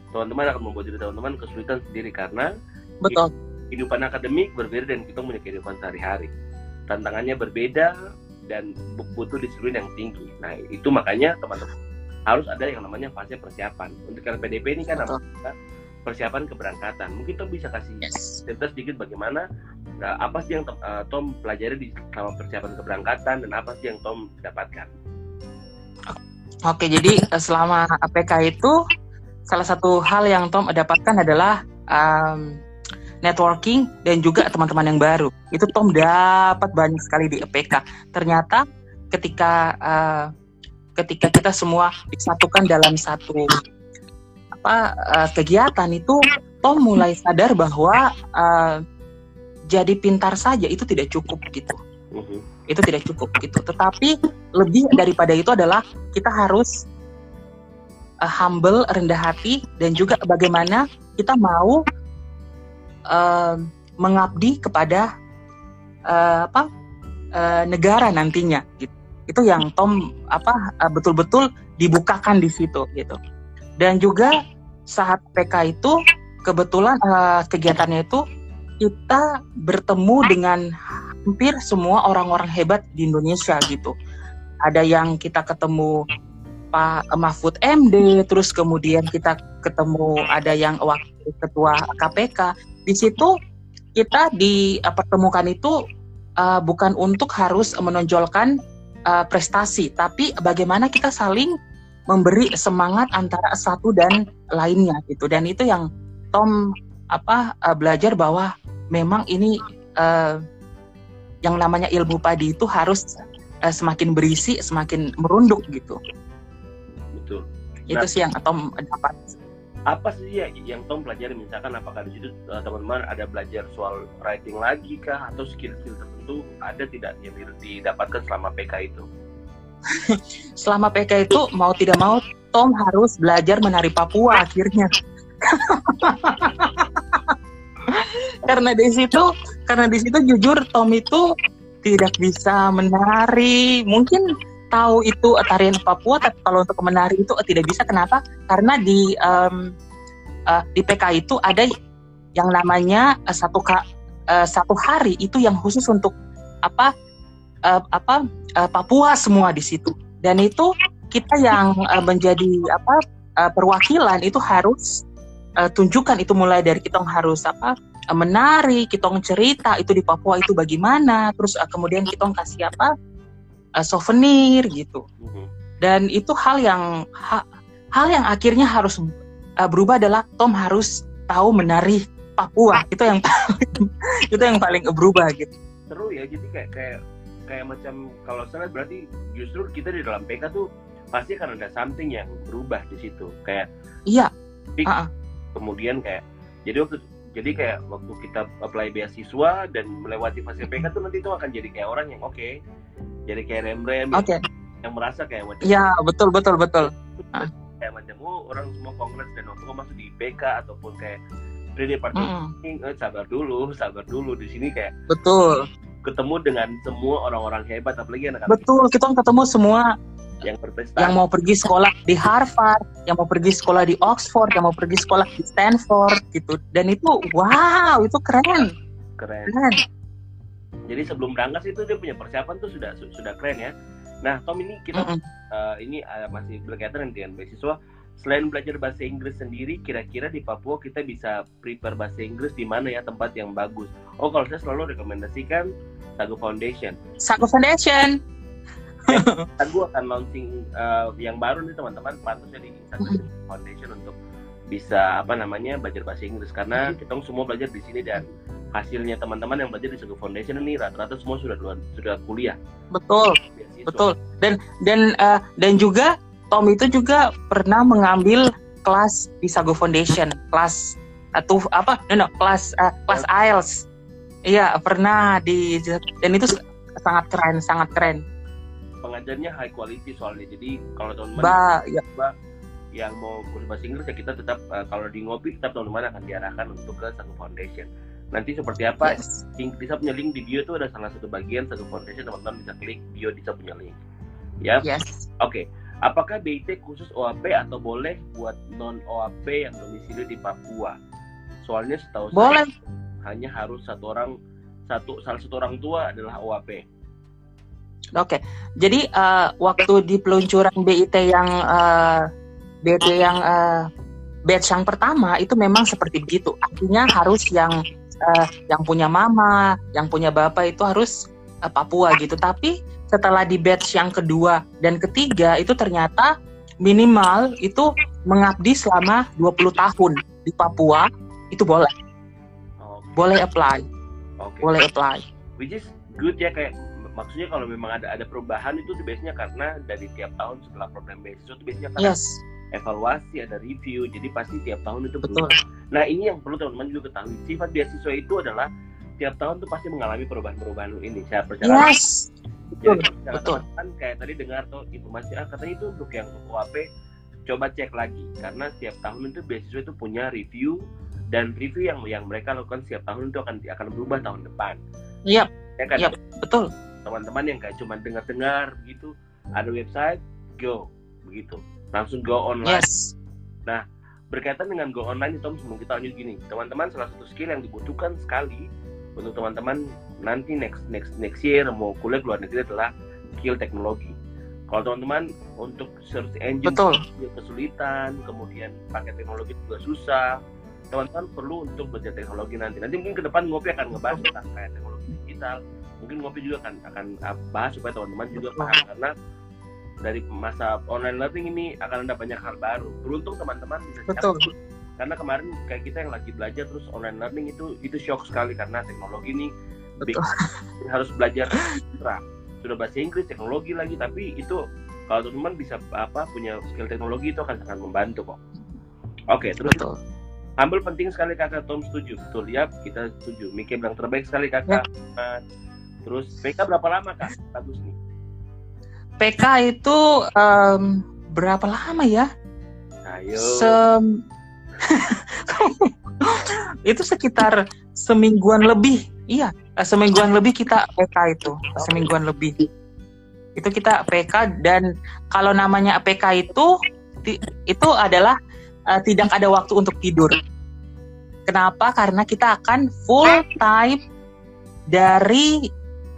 Teman-teman akan membuat diri teman-teman kesulitan sendiri karena betul. kehidupan akademik berbeda dan kita punya kehidupan sehari-hari. Tantangannya berbeda dan butuh disiplin yang tinggi. Nah itu makanya teman-teman harus ada yang namanya fase persiapan. Untuk LPDP ini kan namanya persiapan keberangkatan. Mungkin Tom bisa kasih yes. cerita sedikit bagaimana nah, apa sih yang uh, Tom pelajari di selama persiapan keberangkatan dan apa sih yang Tom dapatkan? Oke, jadi eh, selama APK itu salah satu hal yang Tom dapatkan adalah um, networking dan juga teman-teman yang baru. Itu Tom dapat banyak sekali di APK. Ternyata ketika uh, ketika kita semua disatukan dalam satu apa uh, kegiatan itu Tom mulai sadar bahwa uh, jadi pintar saja itu tidak cukup gitu. Uh-huh. Itu tidak cukup gitu. Tetapi lebih daripada itu adalah kita harus uh, humble, rendah hati dan juga bagaimana kita mau uh, mengabdi kepada uh, apa uh, negara nantinya gitu itu yang Tom apa betul-betul dibukakan di situ gitu dan juga saat PK itu kebetulan uh, kegiatannya itu kita bertemu dengan hampir semua orang-orang hebat di Indonesia gitu. Ada yang kita ketemu Pak Mahfud MD terus kemudian kita ketemu ada yang wakil ketua KPK di situ kita dipertemukan itu uh, bukan untuk harus menonjolkan uh, prestasi, tapi bagaimana kita saling memberi semangat antara satu dan lainnya gitu. Dan itu yang Tom apa uh, belajar bahwa memang ini uh, yang namanya ilmu padi itu harus uh, semakin berisi, semakin merunduk gitu. Betul. Itu nah, sih yang Tom dapat apa sih ya yang Tom pelajari misalkan apakah di situ teman-teman ada belajar soal writing lagi kah atau skill-skill tertentu ada tidak yang didapatkan selama PK itu? *laughs* selama PK itu mau tidak mau Tom harus belajar menari Papua akhirnya. *laughs* karena di situ karena di situ jujur Tom itu tidak bisa menari mungkin tahu itu tarian Papua, tapi kalau untuk menari itu tidak bisa. Kenapa? Karena di um, uh, di PK itu ada yang namanya uh, satu ka, uh, satu hari itu yang khusus untuk apa uh, apa uh, Papua semua di situ. Dan itu kita yang uh, menjadi apa uh, perwakilan itu harus uh, tunjukkan itu mulai dari kita harus apa menari, kita cerita itu di Papua itu bagaimana, terus uh, kemudian kita kasih apa uh, souvenir gitu. Mm-hmm. Dan itu hal yang ha, hal yang akhirnya harus uh, berubah adalah Tom harus tahu menari Papua. Itu yang paling *laughs* itu yang paling berubah gitu. Seru ya, jadi kayak kayak kayak macam kalau saya berarti justru kita di dalam PK tuh pasti akan ada something yang berubah di situ. Kayak Iya. uh-uh. Kemudian kayak jadi waktu jadi kayak waktu kita apply beasiswa dan melewati fase PK tuh nanti itu akan jadi kayak orang yang oke okay, jadi kayak rem-rem okay. yang merasa kayak macam Ya, betul betul betul. kayak macam oh orang semua kongres dan waktu kok masuk di IPK ataupun kayak pre department Mm-mm, eh, sabar dulu sabar dulu di sini kayak betul. Ketemu dengan semua orang-orang hebat apalagi anak-anak Betul, kita ketemu semua yang berprestasi yang mau pergi sekolah di Harvard, yang mau pergi sekolah di Oxford, yang mau pergi sekolah di Stanford gitu. Dan itu wow, itu keren, keren keren. jadi sebelum berangkat itu dia punya persiapan tuh sudah su- sudah keren ya nah Tom ini kita Mm-mm. eh, ini eh, masih berkaitan dengan beasiswa selain belajar bahasa Inggris sendiri kira-kira di Papua kita bisa prepare bahasa Inggris di mana ya tempat yang bagus? Oh kalau saya selalu rekomendasikan Sago Foundation. Sago Foundation. *laughs* Sago akan launching eh, yang baru nih teman-teman pantasnya di Sago Foundation untuk bisa apa namanya belajar bahasa Inggris. Karena kita semua belajar di sini dan hasilnya teman-teman yang belajar di Sago Foundation ini rata-rata semua sudah sudah kuliah. Betul, betul. Dan dan eh, dan juga Tom itu juga pernah mengambil kelas di Sago Foundation, kelas atau apa? No, no, kelas eh, kelas IELTS. Iya, pernah di dan itu sangat keren, sangat keren. pengajarnya high quality soalnya jadi kalau teman-teman Ba, ya, yang mau kursus bahasa Inggris ya kita tetap eh, kalau di ngopi tetap teman-teman akan diarahkan untuk ke Sago Foundation nanti seperti apa yes. link bisa punya link di bio itu ada salah satu bagian Sago Foundation teman-teman bisa klik bio bisa punya link ya Yes. oke apakah BIT khusus OAP atau boleh buat non OAP yang domisili di Papua soalnya setahu Boleh. saya hanya harus satu orang satu salah satu orang tua adalah OAP Oke, jadi eh, waktu di peluncuran BIT yang eh, BIT yang eh, batch yang pertama itu memang seperti begitu. Artinya harus yang eh, yang punya mama, yang punya bapak itu harus eh, Papua gitu. Tapi setelah di batch yang kedua dan ketiga itu ternyata minimal itu mengabdi selama 20 tahun di Papua itu boleh, Oh, boleh apply, oke. Boleh apply. which is good ya kayak maksudnya kalau memang ada ada perubahan itu biasanya karena dari tiap tahun setelah program beasiswa itu biasanya kan Yes, evaluasi ada review jadi pasti tiap tahun itu betul. berubah. nah ini yang perlu teman-teman juga ketahui sifat beasiswa itu adalah tiap tahun tuh pasti mengalami perubahan-perubahan ini saya percaya Yes, betul, kalau betul. teman-teman kayak tadi dengar tuh informasi ah katanya itu untuk yang OAP coba cek lagi. Karena setiap tahun itu beasiswa itu punya review dan review yang yang mereka lakukan setiap tahun itu akan akan berubah tahun depan. Yap, ya kan? yap, betul. teman-teman yang kayak cuma dengar-dengar begitu ada website go begitu. Langsung go online. Yes. berkaitan dengan go online itu sebelum kita lanjut gini. Teman-teman salah satu skill yang dibutuhkan sekali untuk teman-teman nanti next next next year mau kuliah luar negeri adalah skill teknologi. Kalau teman-teman untuk search engine Betul. kesulitan kemudian pakai teknologi juga susah teman-teman perlu untuk belajar teknologi nanti. Nanti mungkin ke depan ngopi akan ngebahas tentang kayak teknologi digital. Mungkin ngopi juga akan akan uh, bahas supaya teman-teman juga paham. Karena dari masa online learning ini akan ada banyak hal baru. Beruntung teman-teman bisa siap Betul. Karena kemarin kayak kita yang lagi belajar terus online learning itu itu shock sekali karena teknologi ini big. Betul. *laughs* harus belajar ekstra. sudah bahasa Inggris teknologi lagi tapi itu kalau teman-teman bisa apa punya skill teknologi itu akan sangat membantu kok oke terus Betul. Humble penting sekali kakak Tom setuju betul ya kita setuju Miki bilang terbaik sekali kakak Nah, terus PK berapa lama kak bagus nih PK itu em, berapa lama ya? ayo Sem- *laughs* itu sekitar semingguan lebih. Iya, eh, semingguan lebih kita PK itu, semingguan lebih. Itu kita PK dan kalau namanya PK itu itu adalah eh, tidak ada waktu untuk tidur. Kenapa? Karena kita akan full time dari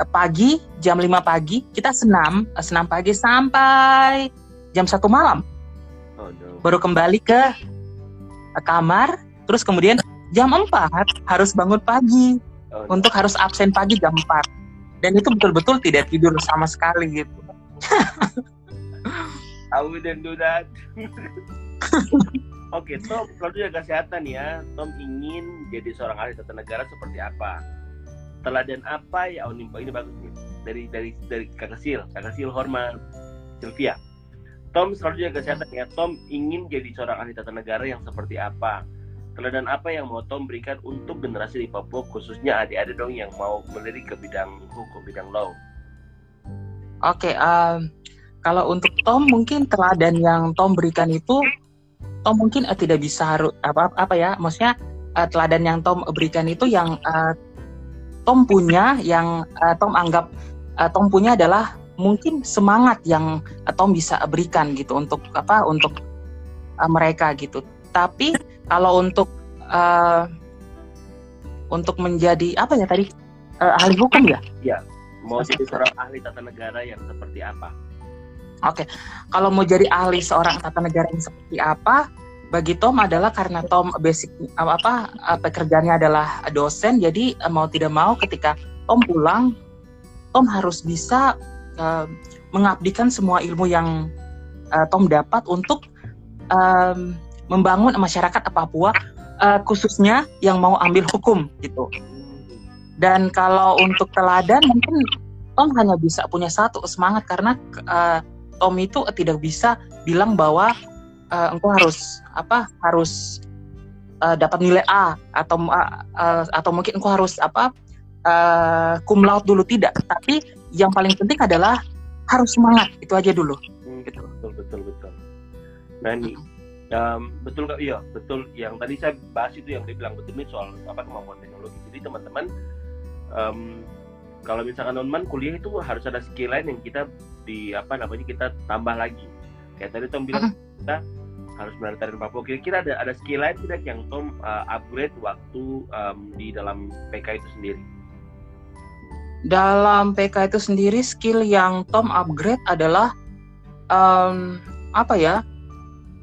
pagi jam 5 pagi kita senam eh, senam pagi sampai jam satu malam oh, no. baru kembali ke kamar terus kemudian jam 4 harus bangun pagi Oh, untuk harus absen pagi jam 4 dan itu betul-betul tidak tidur sama sekali gitu I wouldn't do that. Oke, Tom, kalau jaga kesehatan ya, Tom ingin jadi seorang ahli tata negara seperti apa? Teladan apa ya? Oh, ini, ini bagus nih. Dari dari dari Kakak Sil, Kakak Sil Hormat Sylvia. Tom selalu jaga kesehatan ya. Tom ingin jadi seorang ahli tata negara yang seperti apa? Teladan apa yang mau Tom berikan untuk generasi di Papua, khususnya adik-adik dong yang mau melirik ke bidang hukum, bidang law? oke em, kalau untuk Tom mungkin teladan yang Tom berikan itu Tom mungkin eh, tidak bisa harus apa apa ya maksudnya eh, teladan yang Tom berikan itu yang eh, Tom punya yang eh, Tom anggap eh, Tom punya adalah mungkin semangat yang Tom bisa berikan gitu untuk apa untuk eh, mereka gitu. Tapi kalau untuk eh, untuk menjadi apa ya tadi? Eh, ahli hukum ya Mau jadi seorang ahli tata negara yang seperti apa? kalau mau jadi ahli seorang tata negara yang seperti apa? Bagi Tom adalah karena Tom basic apa pekerjaannya adalah dosen jadi mau tidak mau ketika Tom pulang Tom harus bisa eh, mengabdikan semua ilmu yang eh, Tom dapat untuk em, membangun masyarakat Papua eh, khususnya yang mau ambil hukum gitu. Dan kalau untuk teladan mungkin Tom hanya bisa punya satu semangat. Karena eh, Tom itu tidak bisa bilang bahwa eh, engkau harus apa harus eh, dapat nilai A atau eh, eh, atau mungkin engkau harus apa eh, cum dulu. Tidak. Tapi yang paling penting adalah harus semangat itu aja dulu Hmm, Gitu. betul betul betul. Nah ini em, betul nggak? Iya betul. Yang tadi saya bahas itu yang dibilang betul ini soal apa kemampuan teknologi. Jadi teman-teman em, kalau misalkan teman kuliah itu harus ada skill lain yang kita di apa namanya kita tambah lagi. Kayak tadi Tom bilang kita harus melestarikan Papua. Kira-kira ada ada skill lain tidak yang Tom uh, upgrade waktu em, di dalam PK itu sendiri? Dalam PK itu sendiri skill yang Tom upgrade adalah em, apa ya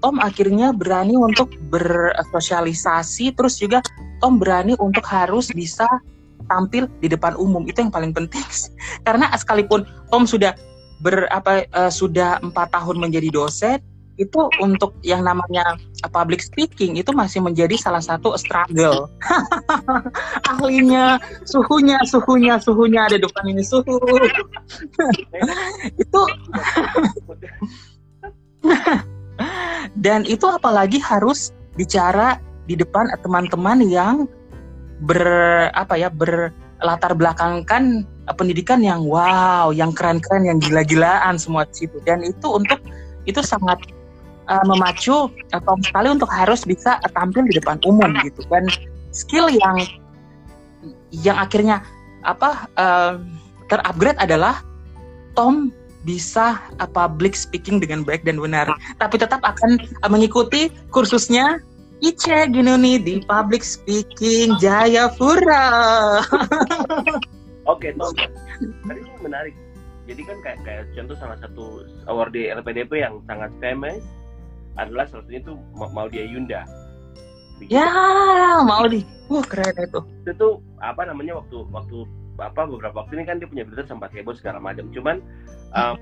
Tom akhirnya berani untuk bersosialisasi terus juga Tom berani untuk harus bisa tampil di depan umum. Itu yang paling penting *laughs* karena sekalipun Tom sudah ber apa eh, sudah empat tahun menjadi dosen itu untuk yang namanya uh, public speaking itu masih menjadi salah satu struggle *laughs* ahlinya suhunya suhunya suhunya ada depan ini suhu *laughs* itu *laughs* dan itu apalagi harus bicara di depan teman-teman yang ber apa ya berlatar belakangkan eh, pendidikan yang wow, yang keren-keren, yang gila-gilaan semua situ. Dan itu untuk itu sangat eh, memacu eh, Tom sekali untuk harus bisa eh, tampil di depan umum gitu. Dan skill yang yang akhirnya apa eh, terupgrade adalah Tom bisa eh, public speaking dengan baik dan benar, tapi tetap akan eh, mengikuti kursusnya Ice gini nih di public speaking Jayapura. *laughs* Oke, Tom. Tadi menarik. Jadi kan kayak kayak contoh salah satu award di LPDP yang sangat famous adalah salah satunya itu Ma- Maudia Yunda. Begitu. ya, mau di. Wah, keren itu. Itu tuh apa namanya waktu waktu apa beberapa waktu ini kan dia punya berita sempat heboh segala macam. Cuman um,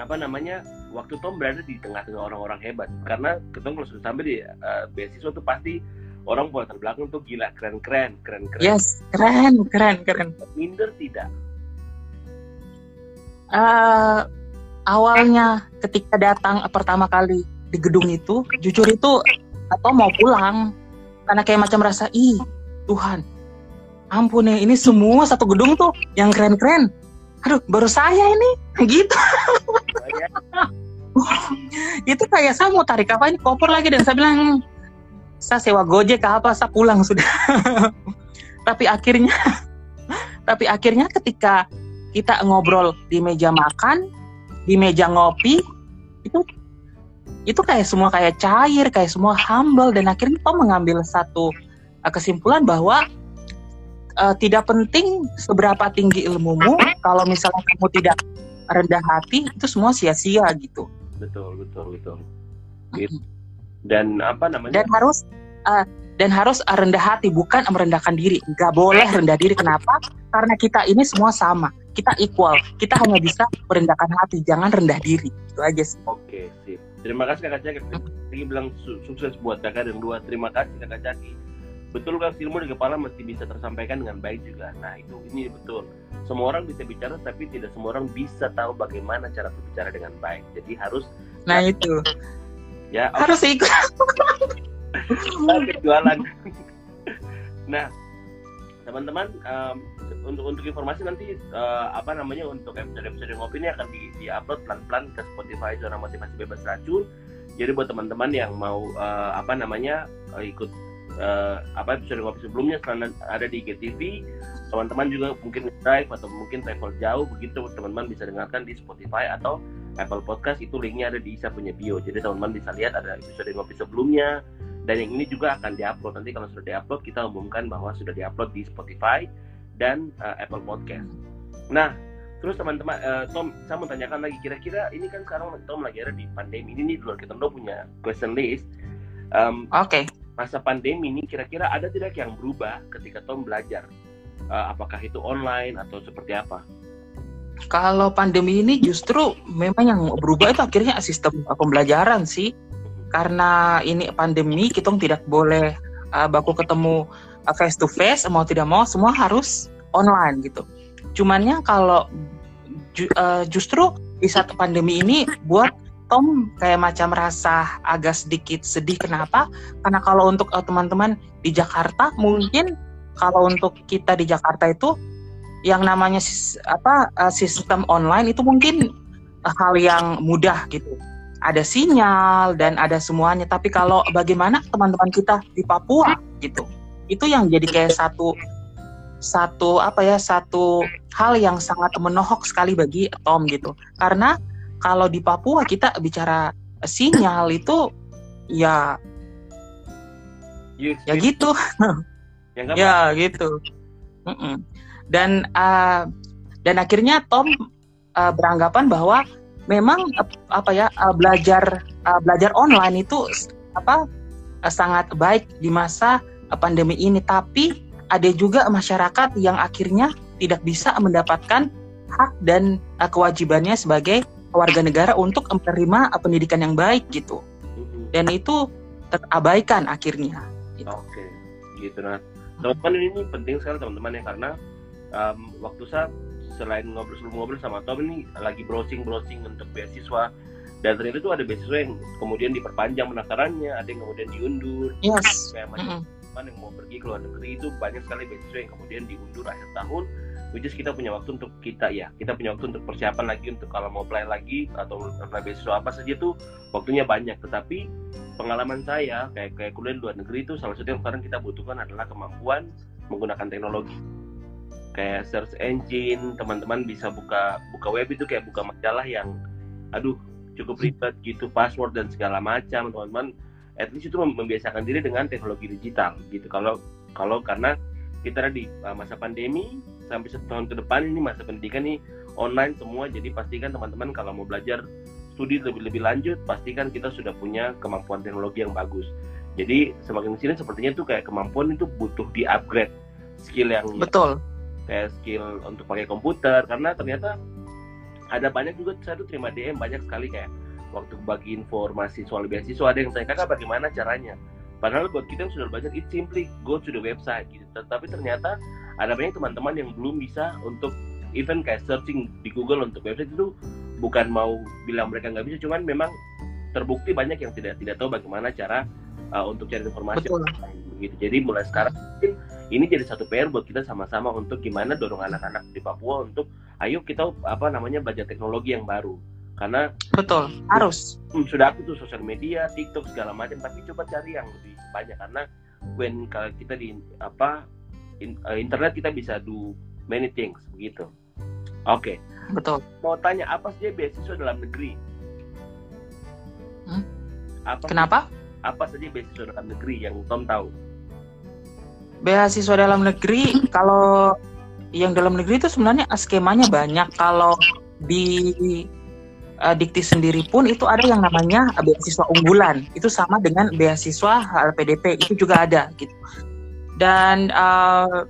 apa namanya waktu Tom berada di tengah-tengah orang-orang hebat karena ketemu kalau sudah sampai di uh, beasiswa tuh pasti orang buat terbelakang tuh gila keren-keren keren-keren. Yes, keren, keren, keren. Minder tidak. Eh, awalnya ketika datang pertama kali di gedung itu, jujur itu atau mau pulang karena kayak macam rasa ih Tuhan, ampun ya ini semua satu gedung tuh yang keren-keren. Aduh, baru saya ini *laughs* gitu. *laughs* Itu kayak saya mau tarik apa ini koper lagi dan saya bilang "Hmm, saya sewa gojek apa saya pulang sudah *laughs* tapi akhirnya tapi akhirnya ketika kita ngobrol di meja makan di meja ngopi itu itu kayak semua kayak cair kayak semua humble dan akhirnya Tom mengambil satu uh, kesimpulan bahwa uh, tidak penting seberapa tinggi ilmumu kalau misalnya kamu tidak rendah hati itu semua sia-sia gitu betul betul betul. Gitu. Dan apa namanya? dan harus uh, dan harus rendah hati bukan merendahkan diri nggak boleh rendah diri kenapa karena kita ini semua sama kita equal kita hanya bisa merendahkan hati jangan rendah diri itu aja sih Oke, sip. Terima kasih Kakak Caki. Lagi bilang su- sukses buat Kakak dan dua. Terima kasih Kakak Caki. Betul kan ilmu di kepala mesti bisa tersampaikan dengan baik juga. Nah itu ini betul. Semua orang bisa bicara tapi tidak semua orang bisa tahu bagaimana cara berbicara dengan baik. Jadi harus nah itu ya harus ikut oke, jualan. nah teman-teman em, untuk untuk informasi nanti eh, apa namanya untuk episode episode ngopi ini akan di di-upload pelan-pelan ke Spotify Zona Motivasi Bebas Racun. Jadi buat teman-teman yang mau eh, apa namanya eh, ikut eh, apa episode ngopi sebelumnya selain ada di IGTV, teman-teman juga mungkin drive atau mungkin travel jauh begitu teman-teman bisa dengarkan di Spotify atau Apple Podcast itu linknya ada di Isa punya bio. Jadi teman-teman bisa lihat ada episode ngopi sebelumnya dan yang ini juga akan diupload nanti kalau sudah diupload kita umumkan bahwa sudah diupload di Spotify dan uh, Apple Podcast. Nah, terus teman-teman uh, Tom, saya mau tanyakan lagi kira-kira ini kan sekarang Tom lagi ada di pandemi ini nih kita udah punya question list. Um, Oke. masa pandemi ini kira-kira ada tidak yang berubah ketika Tom belajar? Uh, apakah itu online atau seperti apa? Kalau pandemi ini justru memang yang berubah itu akhirnya sistem pembelajaran sih. Karena ini pandemi, kita tidak boleh uh, baku ketemu uh, face to face, mau tidak mau semua harus online gitu. Cumannya kalau ju- uh, justru di saat pandemi ini buat Tom kayak macam rasa agak sedikit sedih kenapa? Karena kalau untuk uh, teman-teman di Jakarta mungkin kalau untuk kita di Jakarta itu yang namanya apa sistem online itu mungkin hal yang mudah gitu. Ada sinyal dan ada semuanya. Tapi kalau bagaimana teman-teman kita di Papua gitu, itu yang jadi kayak satu satu apa ya satu hal yang sangat menohok sekali bagi Tom gitu. Karena kalau di Papua kita bicara sinyal itu ya You ya gitu. *laughs* Ya, ya gitu. Dan uh, dan akhirnya Tom uh, beranggapan bahwa memang apa ya uh, belajar uh, belajar online itu apa uh, sangat baik di masa pandemi ini tapi ada juga masyarakat yang akhirnya tidak bisa mendapatkan hak dan kewajibannya sebagai warga negara untuk menerima pendidikan yang baik gitu Mhm. dan itu terabaikan akhirnya Oke, gitu nah. Teman-teman ini penting sekali teman-teman ya karena um, waktu saya selain ngobrol sebelum ngobrol sama Tom ini lagi browsing browsing untuk beasiswa. Dan ternyata itu ada beasiswa yang kemudian diperpanjang pendaftarannya, ada yang kemudian diundur, yes. Kayak macam teman yang mau pergi ke luar negeri itu banyak sekali beasiswa yang kemudian diundur akhir tahun. Which is kita punya waktu untuk kita ya kita punya waktu untuk persiapan lagi untuk kalau mau apply lagi atau apply beasiswa apa saja tuh waktunya banyak. Tetapi pengalaman saya kayak kayak kuliah di luar negeri itu salah satu yang sekarang kita butuhkan adalah kemampuan menggunakan teknologi kayak search engine teman-teman bisa buka buka web itu kayak buka majalah yang aduh cukup ribet gitu password dan segala macam teman-teman. At least itu mem- membiasakan diri dengan teknologi digital gitu. Kalau kalau karena kita di uh, masa pandemi sampai satu tahun ke depan ini masa pendidikan nih online semua jadi pastikan teman-teman kalau mau belajar studi lebih lebih lanjut pastikan kita sudah punya kemampuan teknologi yang bagus. Jadi semakin ke sini sepertinya tuh kayak kemampuan itu butuh di upgrade skill yang betul kayak skill untuk pakai komputer. Karena ternyata ada banyak juga saya tuh terima DM banyak sekali kayak waktu bagi informasi soal beasiswa. Ada yang saya kakak bagaimana caranya? Padahal buat kita yang sudah belajar it simply go to the website gitu. Tetapi ternyata ada banyak teman-teman yang belum bisa untuk even kayak searching di Google untuk website itu bukan mau bilang mereka nggak bisa cuman memang terbukti banyak yang tidak tidak tahu bagaimana cara uh, untuk cari informasi Betul. gitu. Jadi mulai sekarang mungkin ini jadi satu PR buat kita sama-sama untuk gimana dorong anak-anak di Papua untuk ayo kita apa namanya belajar teknologi yang baru. Karena betul. Harus. Hmm, sudah aku tuh sosial media TikTok segala macam tapi coba cari yang lebih banyak. Karena when kalau kita di apa in- eh, internet kita bisa do many things begitu. Oke. Betul. Mau tanya apa saja beasiswa dalam negeri? Hmm? apa kenapa? Apa saja beasiswa dalam negeri yang Tom tahu beasiswa dalam negeri *laughs* kalau yang dalam negeri itu sebenarnya skemanya banyak. Kalau di eh, Dikti sendiri pun itu ada yang namanya beasiswa unggulan. Itu sama dengan beasiswa LPDP itu juga ada gitu. Dan eh,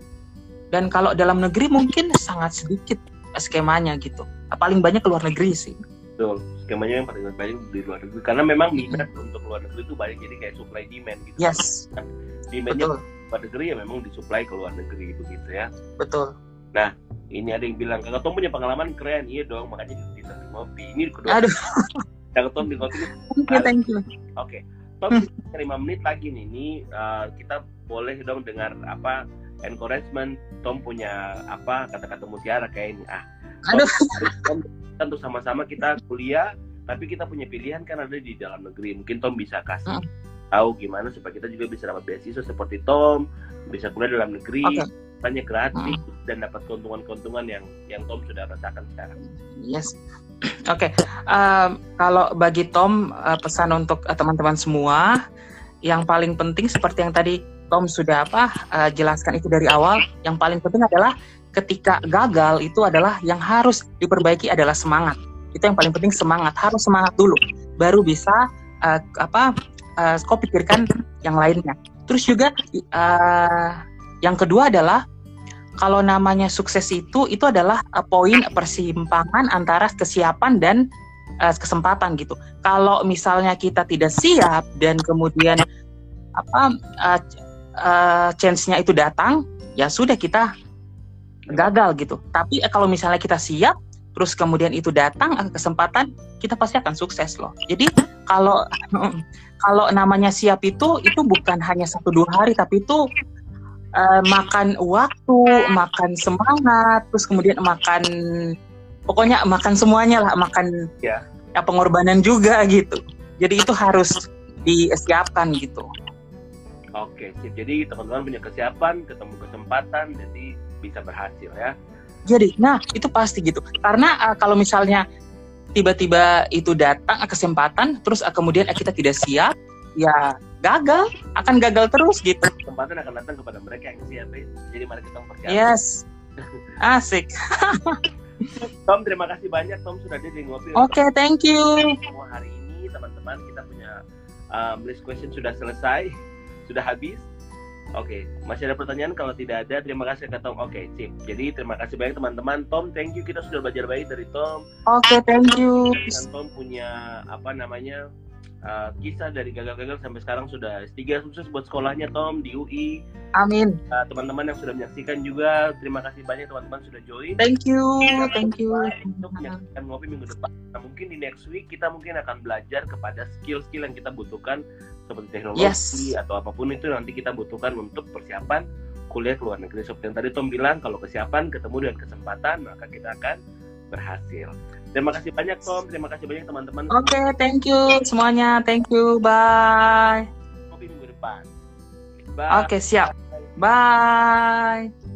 dan kalau dalam negeri mungkin sangat sedikit skemanya gitu. Paling banyak ke luar negeri sih. Betul. Skemanya yang paling banyak di luar negeri. Karena memang minat untuk luar negeri itu banyak jadi kayak supply demand gitu. Yes. Demandnya betul luar negeri ya memang disuplai ke luar negeri begitu ya. Betul. Ini ada yang bilang kakak Tom punya pengalaman keren. Iya dong makanya di di ngopi ini kedua aduh. *laughs* Kakak Tom di ngopi ini. Thank you thank you. Oke. Tom lima menit lagi nih. Ini uh, kita boleh dong dengar apa encouragement Tom punya apa kata-kata mutiara kayak ini. Ah Aduh. Tom, tentu sama-sama kita kuliah, tapi kita punya pilihan kan ada di dalam negeri. Mungkin Tom bisa kasih Hmm. Tahu gimana supaya kita juga bisa dapat beasiswa seperti Tom, bisa kuliah dalam negeri, Oke. banyak gratis dan dapat keuntungan-keuntungan yang yang Tom sudah rasakan sekarang. Yes. *clears throat* Oke, Em, kalau bagi Tom eh, pesan untuk eh, teman-teman semua, yang paling penting seperti yang tadi Tom sudah apa eh, jelaskan itu dari awal, yang paling penting adalah ketika gagal itu adalah yang harus diperbaiki adalah semangat. Itu yang paling penting semangat, harus semangat dulu, baru bisa eh, apa eh, kau pikirkan yang lainnya. Terus juga eh, yang kedua adalah kalau namanya sukses itu itu adalah uh, poin persimpangan antara kesiapan dan uh, kesempatan gitu. Kalau misalnya kita tidak siap dan kemudian apa uh, uh, chance-nya itu datang, ya sudah kita gagal gitu. Tapi uh, kalau misalnya kita siap terus kemudian itu datang uh, kesempatan, kita pasti akan sukses loh. Jadi kalau kalau namanya siap itu itu bukan hanya satu dua hari tapi itu eh, makan waktu, makan semangat, terus kemudian makan pokoknya makan semuanya lah, makan Ya. ya pengorbanan juga gitu. Jadi itu harus disiapkan gitu. Oke, sip. Jadi teman-teman punya kesiapan, ketemu kesempatan, jadi bisa berhasil ya. Jadi, nah itu pasti gitu. Karena eh, kalau misalnya tiba-tiba itu datang kesempatan, terus eh, kemudian eh, kita tidak siap, ya gagal, akan gagal terus gitu. Kesempatan akan datang kepada mereka yang siap. ya. Jadi mari kita persiapkan. Yes, asik. Tom, terima kasih banyak Tom sudah jadi ngopi. Oke, thank you. Semua hari ini teman-teman kita punya um, list question sudah selesai, sudah habis. Oke, masih ada pertanyaan? Kalau tidak ada, terima kasih ke Tom. Oke, sip. Jadi terima kasih banyak teman-teman. Tom, thank you. Kita sudah belajar baik dari Tom. Oke, thank you. Dan Tom punya apa namanya uh, kisah dari gagal-gagal sampai sekarang sudah S3 sukses buat sekolahnya Tom di UI. Amin. Uh, teman-teman yang sudah menyaksikan juga, terima kasih banyak teman-teman sudah join. Thank you, thank you. Untuk menyaksikan ngopi minggu depan. Nah, mungkin di next week kita mungkin akan belajar kepada skill-skill yang kita butuhkan seperti teknologi Yes. atau apa pun itu nanti kita butuhkan untuk persiapan kuliah ke luar negeri. Seperti yang tadi Tom bilang, kalau kesiapan ketemu dengan kesempatan maka kita akan berhasil. Terima kasih banyak Tom, terima kasih banyak teman-teman. Oke, thank you semuanya. Thank you. Bye. Ngopi minggu depan. Bye. Oke, siap. Bye.